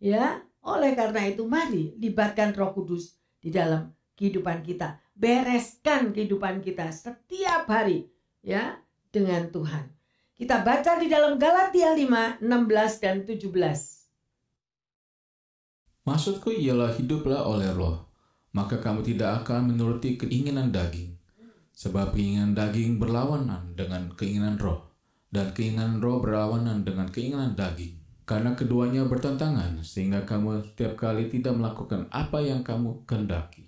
Ya, oleh karena itu mari libatkan Roh Kudus di dalam kehidupan kita. Bereskan kehidupan kita setiap hari, ya dengan Tuhan. Kita baca di dalam Galatia 5, 16 dan 17. Maksudku ialah hiduplah oleh roh, maka kamu tidak akan menuruti keinginan daging. Sebab keinginan daging berlawanan dengan keinginan roh, dan keinginan roh berlawanan dengan keinginan daging. Karena keduanya bertentangan, sehingga kamu setiap kali tidak melakukan apa yang kamu kehendaki.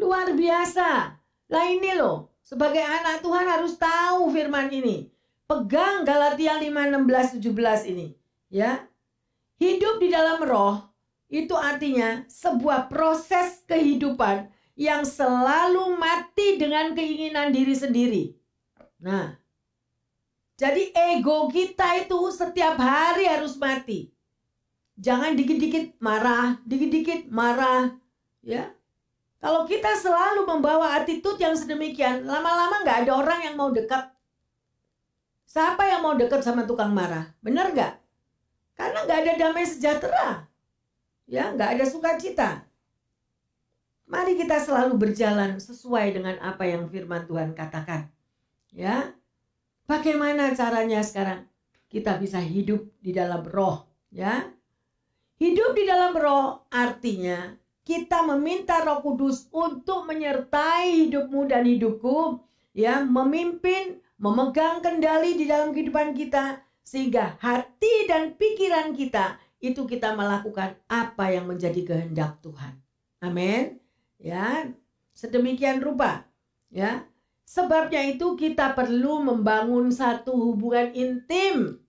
Luar biasa. Lah ini loh, sebagai anak Tuhan harus tahu firman ini. Pegang Galatia 5, 16, 17 ini. Ya. Hidup di dalam roh itu artinya sebuah proses kehidupan yang selalu mati dengan keinginan diri sendiri. Nah, jadi ego kita itu setiap hari harus mati. Jangan dikit-dikit marah, dikit-dikit marah, ya. Kalau kita selalu membawa attitude yang sedemikian, lama-lama nggak ada orang yang mau dekat. Siapa yang mau dekat sama tukang marah? Bener nggak? Karena nggak ada damai sejahtera. Ya, nggak ada sukacita. Mari kita selalu berjalan sesuai dengan apa yang firman Tuhan katakan. Ya. Bagaimana caranya sekarang? Kita bisa hidup di dalam roh, ya. Hidup di dalam roh artinya kita meminta Roh Kudus untuk menyertai hidupmu dan hidupku, ya, memimpin, memegang kendali di dalam kehidupan kita sehingga hati dan pikiran kita itu kita melakukan apa yang menjadi kehendak Tuhan. Amin. Ya, sedemikian rupa, ya. Sebabnya itu kita perlu membangun satu hubungan intim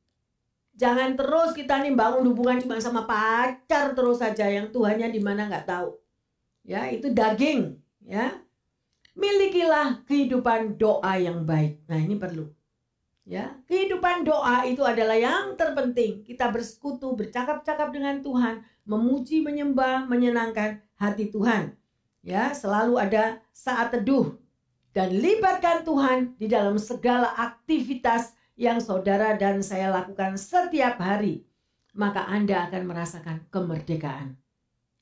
Jangan terus kita nih bangun hubungan cuma sama pacar terus saja yang Tuhannya di mana nggak tahu. Ya, itu daging, ya. Milikilah kehidupan doa yang baik. Nah, ini perlu. Ya, kehidupan doa itu adalah yang terpenting. Kita bersekutu, bercakap-cakap dengan Tuhan, memuji, menyembah, menyenangkan hati Tuhan. Ya, selalu ada saat teduh dan libatkan Tuhan di dalam segala aktivitas yang saudara dan saya lakukan setiap hari, maka Anda akan merasakan kemerdekaan.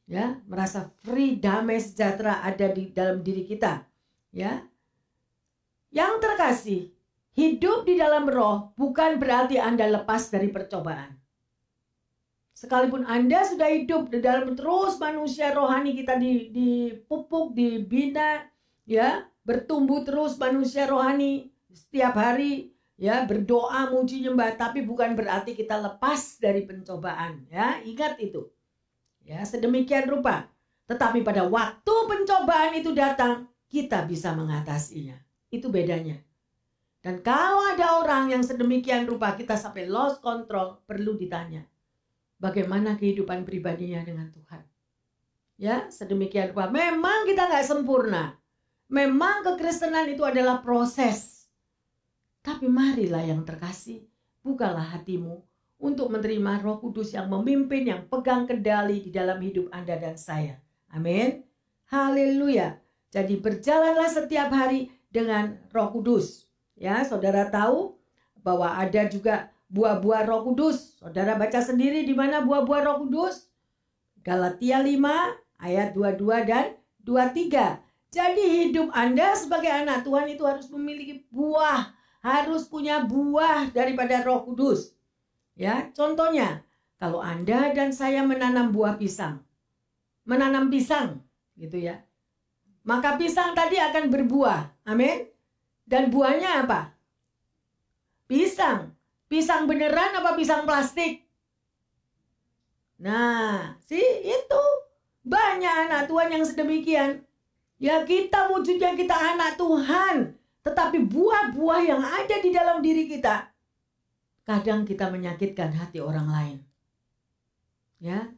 Ya, merasa free, damai, sejahtera ada di dalam diri kita. Ya. Yang terkasih, Hidup di dalam roh bukan berarti Anda lepas dari percobaan. Sekalipun Anda sudah hidup di dalam terus manusia rohani kita dipupuk, dibina, ya, bertumbuh terus manusia rohani setiap hari, ya, berdoa, muji, nyembah, tapi bukan berarti kita lepas dari pencobaan, ya. Ingat itu. Ya, sedemikian rupa. Tetapi pada waktu pencobaan itu datang, kita bisa mengatasinya. Itu bedanya. Dan kalau ada orang yang sedemikian rupa kita sampai lost control, perlu ditanya. Bagaimana kehidupan pribadinya dengan Tuhan. Ya, sedemikian rupa. Memang kita nggak sempurna. Memang kekristenan itu adalah proses. Tapi marilah yang terkasih, bukalah hatimu untuk menerima roh kudus yang memimpin, yang pegang kendali di dalam hidup Anda dan saya. Amin. Haleluya. Jadi berjalanlah setiap hari dengan roh kudus. Ya, saudara tahu bahwa ada juga buah-buah Roh Kudus. Saudara baca sendiri di mana buah-buah Roh Kudus? Galatia 5 ayat 22 dan 23. Jadi hidup Anda sebagai anak Tuhan itu harus memiliki buah, harus punya buah daripada Roh Kudus. Ya, contohnya kalau Anda dan saya menanam buah pisang. Menanam pisang gitu ya. Maka pisang tadi akan berbuah. Amin. Dan buahnya apa? Pisang. Pisang beneran apa pisang plastik? Nah, sih itu. Banyak anak Tuhan yang sedemikian. Ya kita wujudnya kita anak Tuhan. Tetapi buah-buah yang ada di dalam diri kita. Kadang kita menyakitkan hati orang lain. Ya,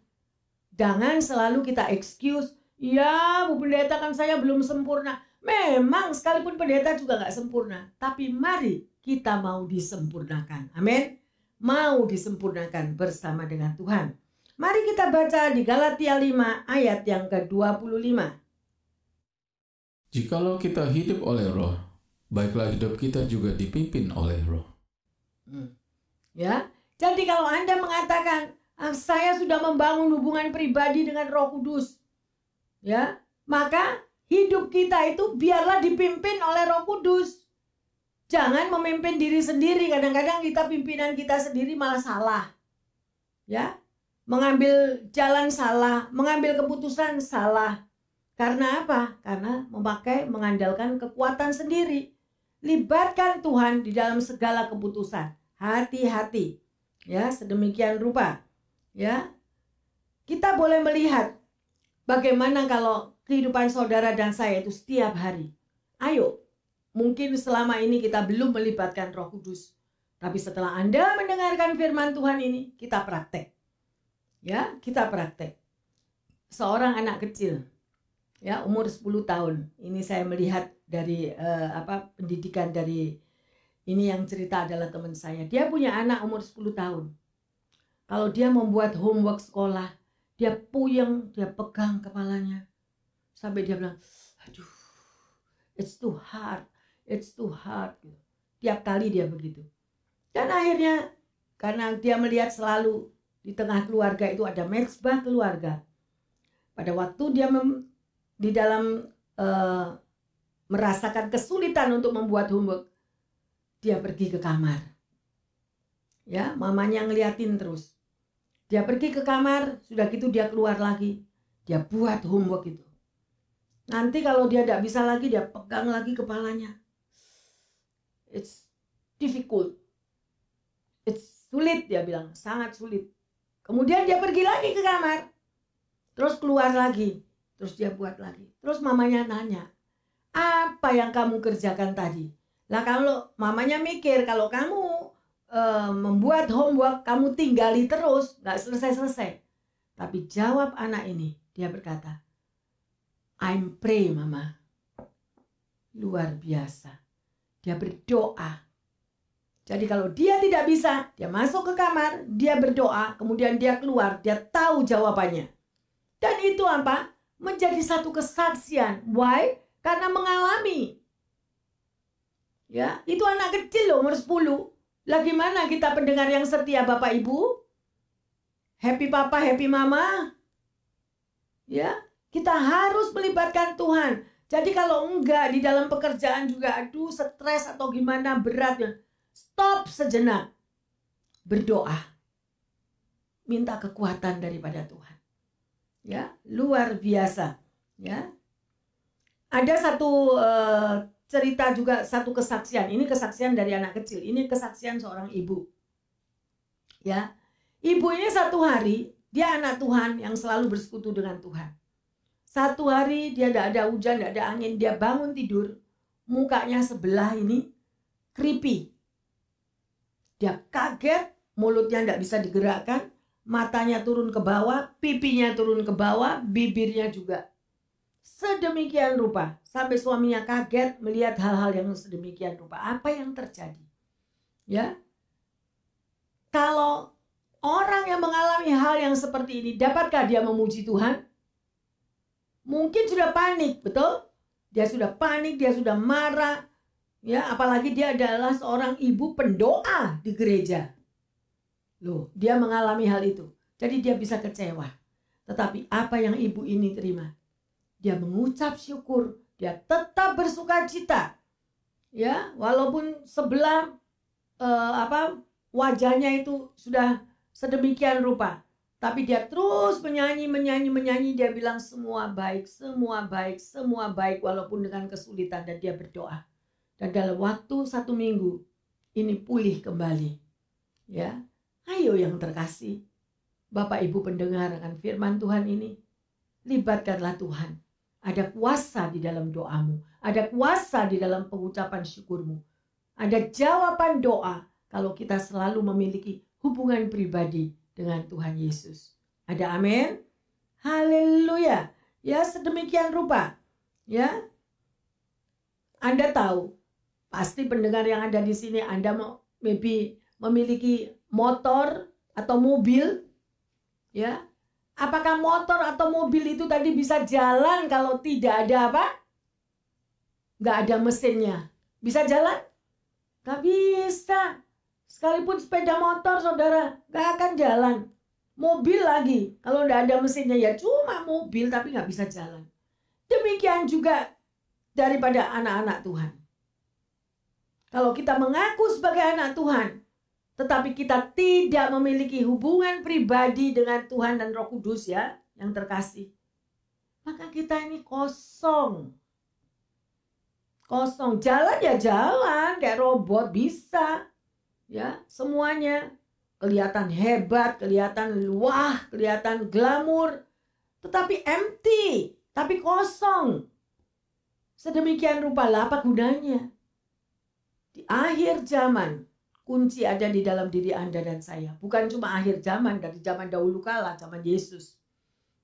Jangan selalu kita excuse, ya Bu Pendeta kan saya belum sempurna. Memang sekalipun pendeta juga nggak sempurna, tapi mari kita mau disempurnakan. Amin. Mau disempurnakan bersama dengan Tuhan. Mari kita baca di Galatia 5 ayat yang ke-25. Jikalau kita hidup oleh roh, baiklah hidup kita juga dipimpin oleh roh. Hmm. Ya, jadi kalau Anda mengatakan, ah, saya sudah membangun hubungan pribadi dengan roh kudus, ya, maka Hidup kita itu biarlah dipimpin oleh Roh Kudus. Jangan memimpin diri sendiri. Kadang-kadang kita pimpinan kita sendiri malah salah. Ya, mengambil jalan salah, mengambil keputusan salah. Karena apa? Karena memakai mengandalkan kekuatan sendiri. Libatkan Tuhan di dalam segala keputusan. Hati-hati. Ya, sedemikian rupa. Ya. Kita boleh melihat bagaimana kalau kehidupan saudara dan saya itu setiap hari. Ayo, mungkin selama ini kita belum melibatkan Roh Kudus. Tapi setelah Anda mendengarkan firman Tuhan ini, kita praktek. Ya, kita praktek. Seorang anak kecil, ya umur 10 tahun. Ini saya melihat dari uh, apa pendidikan dari ini yang cerita adalah teman saya. Dia punya anak umur 10 tahun. Kalau dia membuat homework sekolah, dia puyeng, dia pegang kepalanya sampai dia bilang aduh it's too hard it's too hard tiap kali dia begitu dan akhirnya karena dia melihat selalu di tengah keluarga itu ada mezbah keluarga pada waktu dia di dalam uh, merasakan kesulitan untuk membuat homework dia pergi ke kamar ya mamanya ngeliatin terus dia pergi ke kamar sudah gitu dia keluar lagi dia buat homework itu Nanti kalau dia tidak bisa lagi, dia pegang lagi kepalanya. It's difficult. It's sulit, dia bilang. Sangat sulit. Kemudian dia pergi lagi ke kamar. Terus keluar lagi. Terus dia buat lagi. Terus mamanya nanya, apa yang kamu kerjakan tadi? Lah kalau mamanya mikir kalau kamu uh, membuat homework kamu tinggali terus, nggak selesai-selesai. Tapi jawab anak ini, dia berkata, I'm pray mama. Luar biasa. Dia berdoa. Jadi kalau dia tidak bisa, dia masuk ke kamar, dia berdoa, kemudian dia keluar, dia tahu jawabannya. Dan itu apa? Menjadi satu kesaksian. Why? Karena mengalami. Ya, itu anak kecil loh, umur 10. Lagi mana kita pendengar yang setia Bapak Ibu? Happy papa, happy mama. Ya, kita harus melibatkan Tuhan. Jadi kalau enggak di dalam pekerjaan juga aduh stres atau gimana beratnya. Stop sejenak. Berdoa. Minta kekuatan daripada Tuhan. Ya, luar biasa. Ya. Ada satu uh, cerita juga satu kesaksian. Ini kesaksian dari anak kecil. Ini kesaksian seorang ibu. Ya. Ibu ini satu hari, dia anak Tuhan yang selalu bersekutu dengan Tuhan. Satu hari dia tidak ada hujan, tidak ada angin, dia bangun tidur, mukanya sebelah ini creepy. Dia kaget, mulutnya tidak bisa digerakkan, matanya turun ke bawah, pipinya turun ke bawah, bibirnya juga. Sedemikian rupa, sampai suaminya kaget melihat hal-hal yang sedemikian rupa. Apa yang terjadi? Ya, kalau Orang yang mengalami hal yang seperti ini, dapatkah dia memuji Tuhan? Mungkin sudah panik, betul? Dia sudah panik, dia sudah marah. Ya, apalagi dia adalah seorang ibu pendoa di gereja. Loh, dia mengalami hal itu. Jadi dia bisa kecewa. Tetapi apa yang ibu ini terima? Dia mengucap syukur, dia tetap bersuka cita. Ya, walaupun sebelah uh, apa wajahnya itu sudah sedemikian rupa. Tapi dia terus menyanyi, menyanyi, menyanyi. Dia bilang semua baik, semua baik, semua baik. Walaupun dengan kesulitan dan dia berdoa. Dan dalam waktu satu minggu ini pulih kembali. Ya, ayo yang terkasih. Bapak Ibu pendengar akan firman Tuhan ini. Libatkanlah Tuhan. Ada kuasa di dalam doamu. Ada kuasa di dalam pengucapan syukurmu. Ada jawaban doa kalau kita selalu memiliki hubungan pribadi dengan Tuhan Yesus. Ada amin? Haleluya. Ya sedemikian rupa. Ya. Anda tahu, pasti pendengar yang ada di sini Anda maybe memiliki motor atau mobil. Ya. Apakah motor atau mobil itu tadi bisa jalan kalau tidak ada apa? Gak ada mesinnya. Bisa jalan? Gak bisa. Sekalipun sepeda motor saudara gak akan jalan. Mobil lagi. Kalau tidak ada mesinnya ya cuma mobil tapi nggak bisa jalan. Demikian juga daripada anak-anak Tuhan. Kalau kita mengaku sebagai anak Tuhan, tetapi kita tidak memiliki hubungan pribadi dengan Tuhan dan Roh Kudus ya, yang terkasih. Maka kita ini kosong. Kosong. Jalan ya jalan, kayak robot bisa ya semuanya kelihatan hebat, kelihatan luah, kelihatan glamur, tetapi empty, tapi kosong. Sedemikian rupa apa gunanya? Di akhir zaman, kunci ada di dalam diri Anda dan saya. Bukan cuma akhir zaman, dari zaman dahulu kala, zaman Yesus.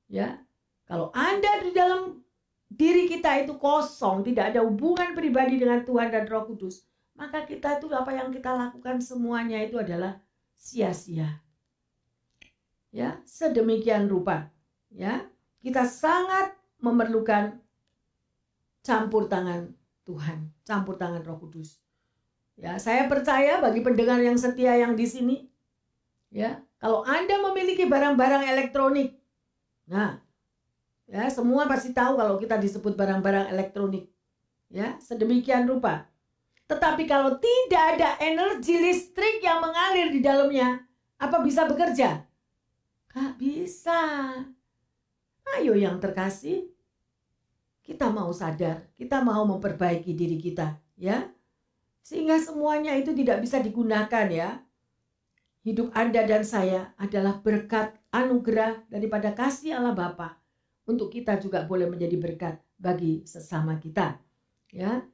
Ya, kalau Anda di dalam diri kita itu kosong, tidak ada hubungan pribadi dengan Tuhan dan Roh Kudus, maka kita itu apa yang kita lakukan semuanya itu adalah sia-sia. Ya, sedemikian rupa. Ya, kita sangat memerlukan campur tangan Tuhan, campur tangan Roh Kudus. Ya, saya percaya bagi pendengar yang setia yang di sini, ya, kalau Anda memiliki barang-barang elektronik, nah, ya semua pasti tahu kalau kita disebut barang-barang elektronik, ya, sedemikian rupa. Tetapi kalau tidak ada energi listrik yang mengalir di dalamnya, apa bisa bekerja? Gak bisa. Ayo yang terkasih, kita mau sadar, kita mau memperbaiki diri kita, ya. Sehingga semuanya itu tidak bisa digunakan ya. Hidup Anda dan saya adalah berkat anugerah daripada kasih Allah Bapa untuk kita juga boleh menjadi berkat bagi sesama kita. Ya.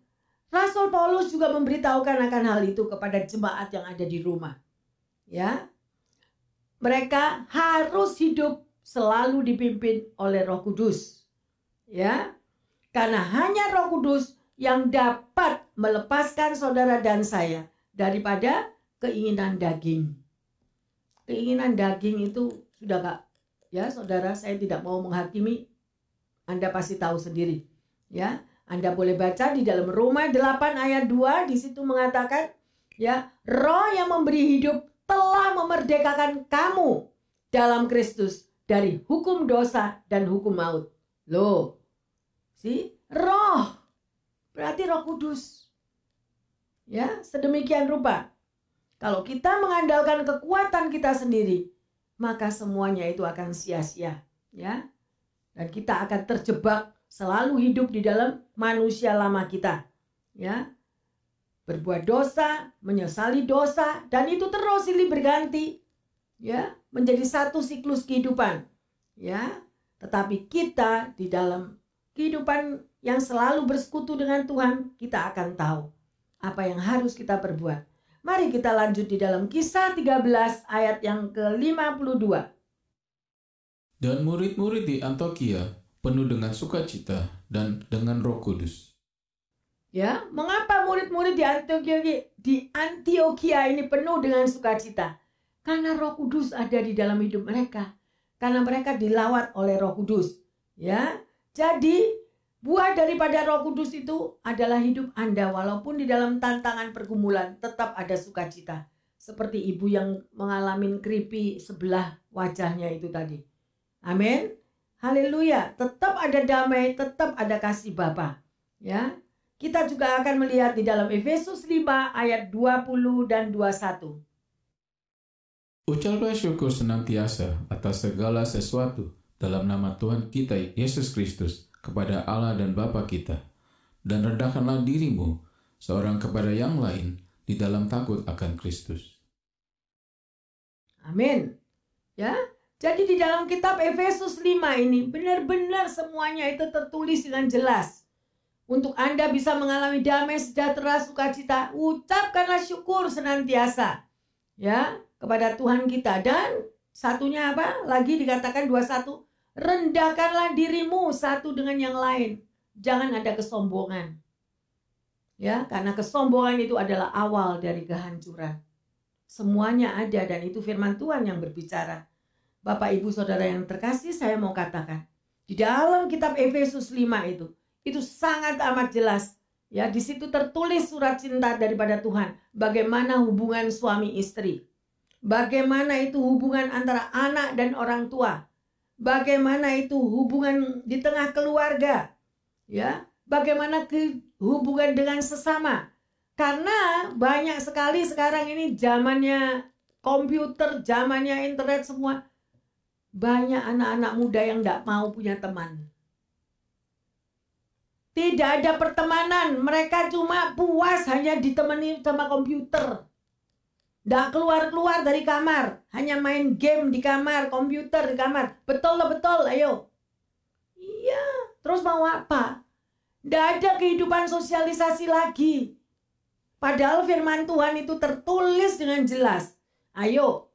Rasul Paulus juga memberitahukan akan hal itu kepada jemaat yang ada di rumah. Ya. Mereka harus hidup selalu dipimpin oleh Roh Kudus. Ya. Karena hanya Roh Kudus yang dapat melepaskan saudara dan saya daripada keinginan daging. Keinginan daging itu sudah Kak. Ya, saudara, saya tidak mau menghakimi. Anda pasti tahu sendiri. Ya, anda boleh baca di dalam Roma 8 ayat 2 di situ mengatakan ya, roh yang memberi hidup telah memerdekakan kamu dalam Kristus dari hukum dosa dan hukum maut. Loh. Si roh berarti Roh Kudus. Ya, sedemikian rupa. Kalau kita mengandalkan kekuatan kita sendiri, maka semuanya itu akan sia-sia, ya. Dan kita akan terjebak selalu hidup di dalam manusia lama kita. Ya. Berbuat dosa, menyesali dosa dan itu terus silih berganti. Ya, menjadi satu siklus kehidupan. Ya. Tetapi kita di dalam kehidupan yang selalu bersekutu dengan Tuhan, kita akan tahu apa yang harus kita perbuat. Mari kita lanjut di dalam kisah 13 ayat yang ke-52. Dan murid-murid di Antioquia penuh dengan sukacita dan dengan Roh Kudus. Ya, mengapa murid-murid di Antioquia di Antioquia ini penuh dengan sukacita? Karena Roh Kudus ada di dalam hidup mereka. Karena mereka dilawat oleh Roh Kudus. Ya. Jadi, buah daripada Roh Kudus itu adalah hidup Anda walaupun di dalam tantangan pergumulan tetap ada sukacita. Seperti ibu yang mengalami kripi sebelah wajahnya itu tadi. Amin. Haleluya, tetap ada damai, tetap ada kasih Bapa. Ya. Kita juga akan melihat di dalam Efesus 5 ayat 20 dan 21. Ucaplah syukur senantiasa atas segala sesuatu dalam nama Tuhan kita Yesus Kristus kepada Allah dan Bapa kita. Dan rendahkanlah dirimu seorang kepada yang lain di dalam takut akan Kristus. Amin. Ya, jadi di dalam kitab Efesus 5 ini benar-benar semuanya itu tertulis dengan jelas. Untuk Anda bisa mengalami damai, sejahtera, sukacita, ucapkanlah syukur senantiasa. Ya, kepada Tuhan kita. Dan satunya apa? Lagi dikatakan 21. Rendahkanlah dirimu satu dengan yang lain. Jangan ada kesombongan. Ya, karena kesombongan itu adalah awal dari kehancuran. Semuanya ada dan itu firman Tuhan yang berbicara. Bapak Ibu Saudara yang terkasih, saya mau katakan, di dalam kitab Efesus 5 itu, itu sangat amat jelas. Ya, di situ tertulis surat cinta daripada Tuhan. Bagaimana hubungan suami istri. Bagaimana itu hubungan antara anak dan orang tua. Bagaimana itu hubungan di tengah keluarga. Ya, bagaimana ke hubungan dengan sesama. Karena banyak sekali sekarang ini zamannya komputer, zamannya internet semua banyak anak-anak muda yang tidak mau punya teman. Tidak ada pertemanan, mereka cuma puas hanya ditemani sama komputer. Tidak keluar-keluar dari kamar, hanya main game di kamar, komputer di kamar. Betul lah betul, ayo. Iya, terus mau apa? Tidak ada kehidupan sosialisasi lagi. Padahal firman Tuhan itu tertulis dengan jelas. Ayo,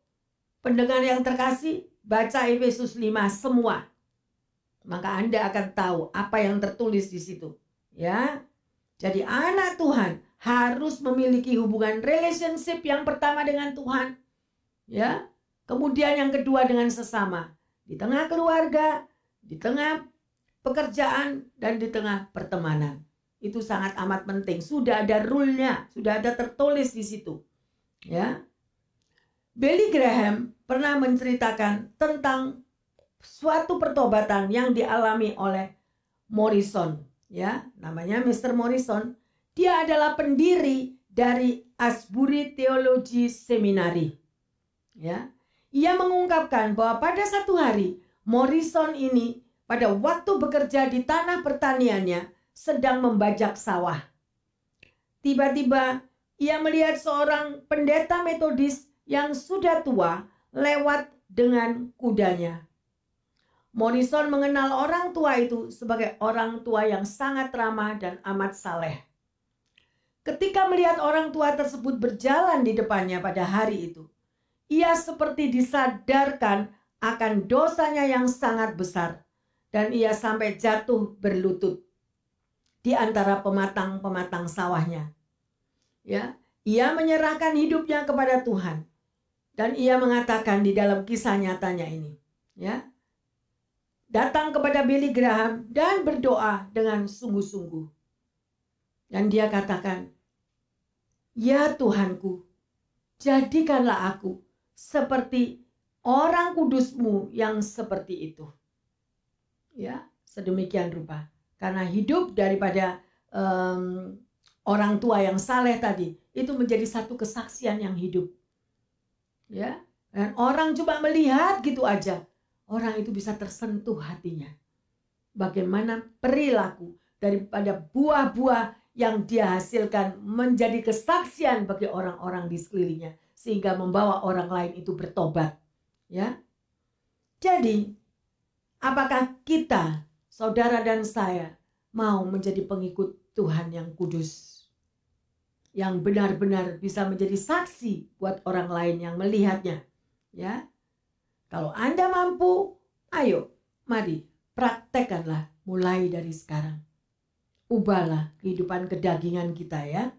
pendengar yang terkasih, Baca Efesus 5 semua. Maka Anda akan tahu apa yang tertulis di situ. Ya. Jadi anak Tuhan harus memiliki hubungan relationship yang pertama dengan Tuhan. Ya. Kemudian yang kedua dengan sesama. Di tengah keluarga, di tengah pekerjaan, dan di tengah pertemanan. Itu sangat amat penting. Sudah ada rule-nya, sudah ada tertulis di situ. Ya. Billy Graham pernah menceritakan tentang suatu pertobatan yang dialami oleh Morrison, ya, namanya Mr. Morrison. Dia adalah pendiri dari Asbury Theology Seminary. Ya. Ia mengungkapkan bahwa pada satu hari Morrison ini pada waktu bekerja di tanah pertaniannya sedang membajak sawah. Tiba-tiba ia melihat seorang pendeta metodis yang sudah tua lewat dengan kudanya. Morrison mengenal orang tua itu sebagai orang tua yang sangat ramah dan amat saleh. Ketika melihat orang tua tersebut berjalan di depannya pada hari itu, ia seperti disadarkan akan dosanya yang sangat besar dan ia sampai jatuh berlutut di antara pematang-pematang sawahnya. Ya, ia menyerahkan hidupnya kepada Tuhan dan ia mengatakan di dalam kisah nyatanya ini, ya. Datang kepada Billy Graham dan berdoa dengan sungguh-sungguh. Dan dia katakan, Ya Tuhanku, jadikanlah aku seperti orang kudusmu yang seperti itu. Ya, sedemikian rupa. Karena hidup daripada um, orang tua yang saleh tadi itu menjadi satu kesaksian yang hidup. Ya, dan orang cuma melihat gitu aja, orang itu bisa tersentuh hatinya. Bagaimana perilaku daripada buah-buah yang dia hasilkan menjadi kesaksian bagi orang-orang di sekelilingnya sehingga membawa orang lain itu bertobat ya. Jadi apakah kita saudara dan saya mau menjadi pengikut Tuhan yang kudus yang benar-benar bisa menjadi saksi buat orang lain yang melihatnya ya? Kalau Anda mampu ayo mari praktekkanlah mulai dari sekarang ubahlah kehidupan kedagingan kita ya.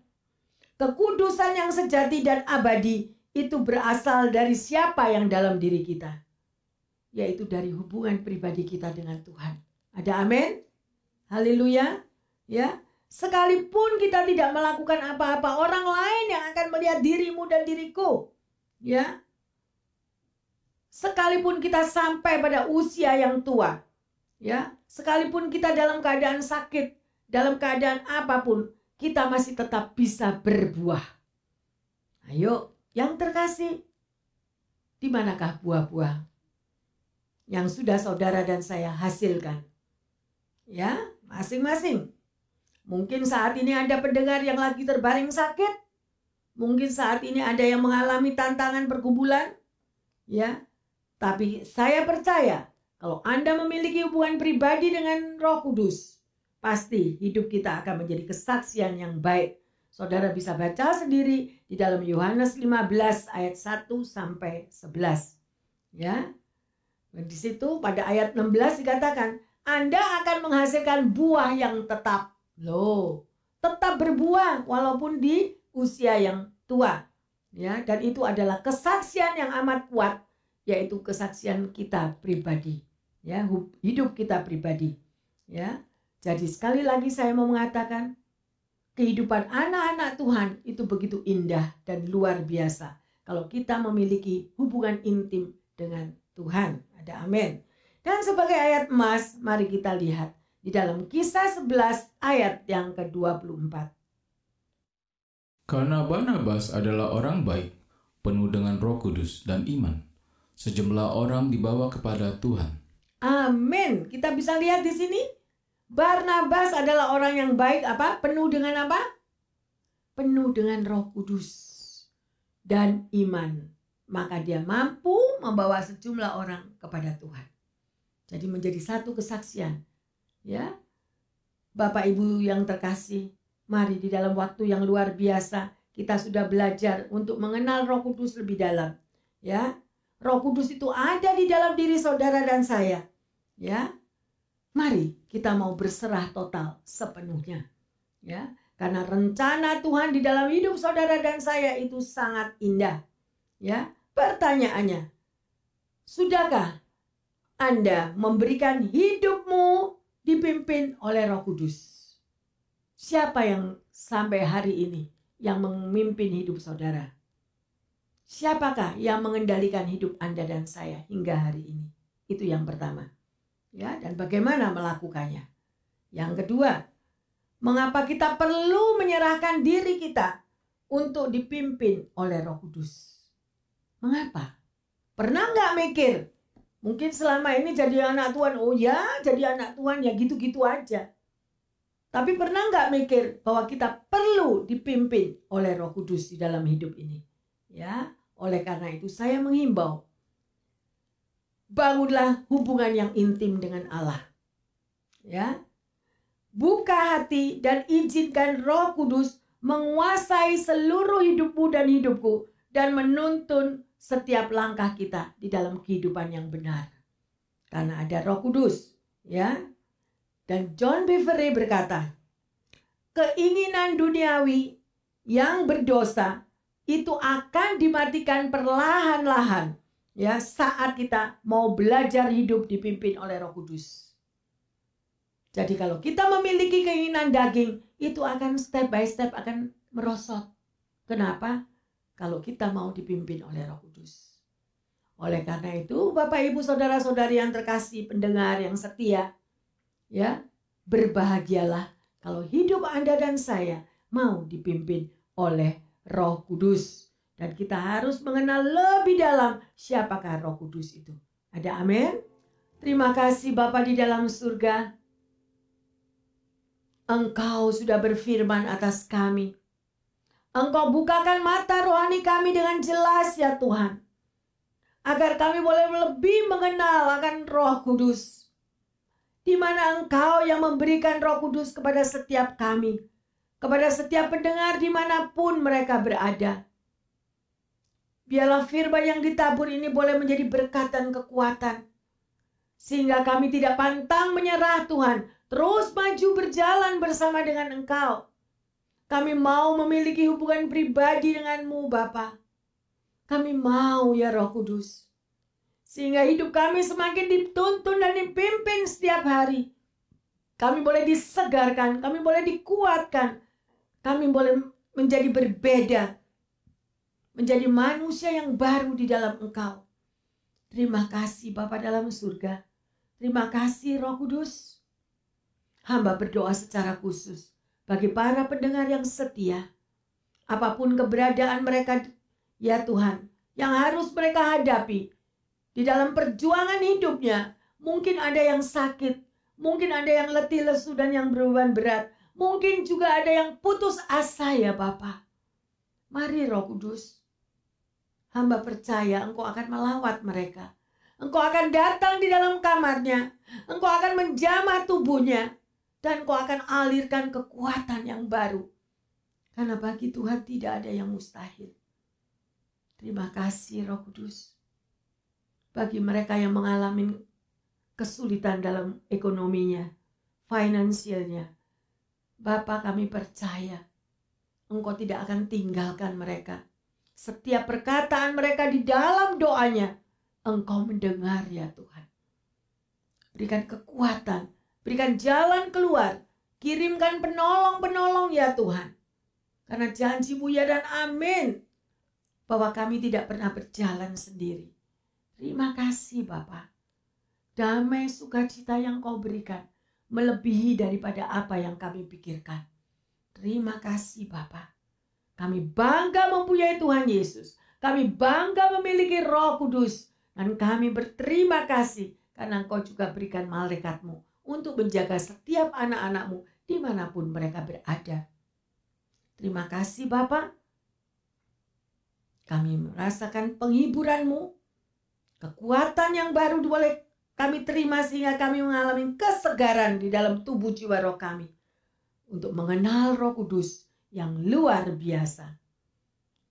Kekudusan yang sejati dan abadi itu berasal dari siapa yang dalam diri kita? Yaitu dari hubungan pribadi kita dengan Tuhan. Ada amin? Haleluya. Ya, sekalipun kita tidak melakukan apa-apa, orang lain yang akan melihat dirimu dan diriku. Ya. Sekalipun kita sampai pada usia yang tua, ya, sekalipun kita dalam keadaan sakit, dalam keadaan apa pun, kita masih tetap bisa berbuah. Ayo, yang terkasih, di manakah buah-buah yang sudah saudara dan saya hasilkan? Ya, masing-masing. Mungkin saat ini ada pendengar yang lagi terbaring sakit. Mungkin saat ini ada yang mengalami tantangan pergumulan. Ya, tapi saya percaya kalau Anda memiliki hubungan pribadi dengan Roh Kudus, pasti hidup kita akan menjadi kesaksian yang baik. Saudara bisa baca sendiri di dalam Yohanes 15 ayat 1 sampai 11. Ya. Dan di situ pada ayat 16 dikatakan, Anda akan menghasilkan buah yang tetap. Loh, tetap berbuah walaupun di usia yang tua. Ya, dan itu adalah kesaksian yang amat kuat yaitu kesaksian kita pribadi. Ya, hidup kita pribadi. Ya. Jadi sekali lagi saya mau mengatakan kehidupan anak-anak Tuhan itu begitu indah dan luar biasa kalau kita memiliki hubungan intim dengan Tuhan. Ada amin. Dan sebagai ayat emas, mari kita lihat di dalam kisah 11 ayat yang ke-24. Karena Barnabas adalah orang baik, penuh dengan roh kudus dan iman. Sejumlah orang dibawa kepada Tuhan. Amin. Kita bisa lihat di sini Barnabas adalah orang yang baik apa? Penuh dengan apa? Penuh dengan Roh Kudus dan iman. Maka dia mampu membawa sejumlah orang kepada Tuhan. Jadi menjadi satu kesaksian. Ya. Bapak Ibu yang terkasih, mari di dalam waktu yang luar biasa kita sudah belajar untuk mengenal Roh Kudus lebih dalam. Ya. Roh Kudus itu ada di dalam diri saudara dan saya. Ya. Mari kita mau berserah total sepenuhnya. Ya, karena rencana Tuhan di dalam hidup saudara dan saya itu sangat indah. Ya, pertanyaannya, sudahkah Anda memberikan hidupmu dipimpin oleh Roh Kudus? Siapa yang sampai hari ini yang memimpin hidup saudara? Siapakah yang mengendalikan hidup Anda dan saya hingga hari ini? Itu yang pertama ya dan bagaimana melakukannya. Yang kedua, mengapa kita perlu menyerahkan diri kita untuk dipimpin oleh Roh Kudus? Mengapa? Pernah nggak mikir? Mungkin selama ini jadi anak Tuhan, oh ya jadi anak Tuhan ya gitu-gitu aja. Tapi pernah nggak mikir bahwa kita perlu dipimpin oleh Roh Kudus di dalam hidup ini? Ya, oleh karena itu saya menghimbau bangunlah hubungan yang intim dengan Allah. Ya. Buka hati dan izinkan Roh Kudus menguasai seluruh hidupmu dan hidupku dan menuntun setiap langkah kita di dalam kehidupan yang benar. Karena ada Roh Kudus, ya. Dan John Beverly berkata, keinginan duniawi yang berdosa itu akan dimatikan perlahan-lahan ya saat kita mau belajar hidup dipimpin oleh Roh Kudus. Jadi kalau kita memiliki keinginan daging, itu akan step by step akan merosot. Kenapa? Kalau kita mau dipimpin oleh Roh Kudus. Oleh karena itu, Bapak Ibu Saudara-saudari yang terkasih, pendengar yang setia, ya, berbahagialah kalau hidup Anda dan saya mau dipimpin oleh Roh Kudus. Dan kita harus mengenal lebih dalam siapakah Roh Kudus itu. Ada amin? Terima kasih Bapa di dalam surga. Engkau sudah berfirman atas kami. Engkau bukakan mata rohani kami dengan jelas ya Tuhan. Agar kami boleh lebih mengenal akan roh kudus. Di mana engkau yang memberikan roh kudus kepada setiap kami. Kepada setiap pendengar di mana pun mereka berada. Biarlah firman yang ditabur ini boleh menjadi berkat dan kekuatan. Sehingga kami tidak pantang menyerah Tuhan terus maju berjalan bersama dengan Engkau. Kami mau memiliki hubungan pribadi denganmu, Bapa. Kami mau ya Roh Kudus. Sehingga hidup kami semakin dituntun dan dipimpin setiap hari. Kami boleh disegarkan, kami boleh dikuatkan. Kami boleh menjadi berbeda. Menjadi manusia yang baru di dalam Engkau. Terima kasih Bapa dalam surga. Terima kasih Roh Kudus. Hamba berdoa secara khusus bagi para pendengar yang setia. Apa pun keberadaan mereka, ya Tuhan, yang harus mereka hadapi di dalam perjuangan hidupnya. Mungkin ada yang sakit, mungkin ada yang letih lesu dan yang beruban berat. Mungkin juga ada yang putus asa ya Bapak. Mari Roh Kudus. Hamba percaya engkau akan melawat mereka. Engkau akan datang di dalam kamarnya. Engkau akan menjamah tubuhnya dan kau akan alirkan kekuatan yang baru. Karena bagi Tuhan tidak ada yang mustahil. Terima kasih Roh Kudus. Bagi mereka yang mengalami kesulitan dalam ekonominya, finansialnya. Bapak kami percaya Engkau tidak akan tinggalkan mereka. Setiap perkataan mereka di dalam doanya, Engkau mendengar ya Tuhan. Berikan kekuatan, Berikan jalan keluar. Kirimkan penolong-penolong ya Tuhan. Karena janjimu ya dan amin. Bahwa kami tidak pernah berjalan sendiri. Terima kasih Bapak. Damai sukacita yang kau berikan. Melebihi daripada apa yang kami pikirkan. Terima kasih Bapak. Kami bangga mempunyai Tuhan Yesus. Kami bangga memiliki roh kudus. Dan kami berterima kasih karena engkau juga berikan malaikatmu untuk menjaga setiap anak-anakmu di mana pun mereka berada. Terima kasih Bapak. Kami merasakan penghiburanmu, kekuatan yang baru boleh kami terima sehingga kami mengalami kesegaran di dalam tubuh jiwa roh kami untuk mengenal roh kudus yang luar biasa.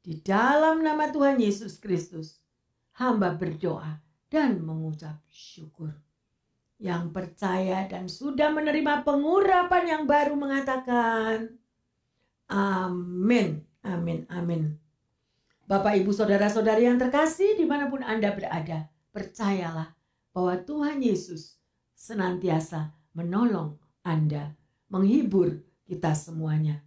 Di dalam nama Tuhan Yesus Kristus, hamba berdoa dan mengucap syukur yang percaya dan sudah menerima pengurapan yang baru mengatakan amin, amin, amin. Bapak, Ibu, Saudara-saudari yang terkasih di mana pun Anda berada, percayalah bahwa Tuhan Yesus senantiasa menolong Anda, menghibur kita semuanya.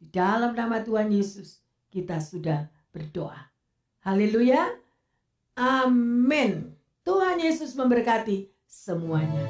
Di dalam nama Tuhan Yesus kita sudah berdoa. Haleluya. Amin. Tuhan Yesus memberkati semuanya.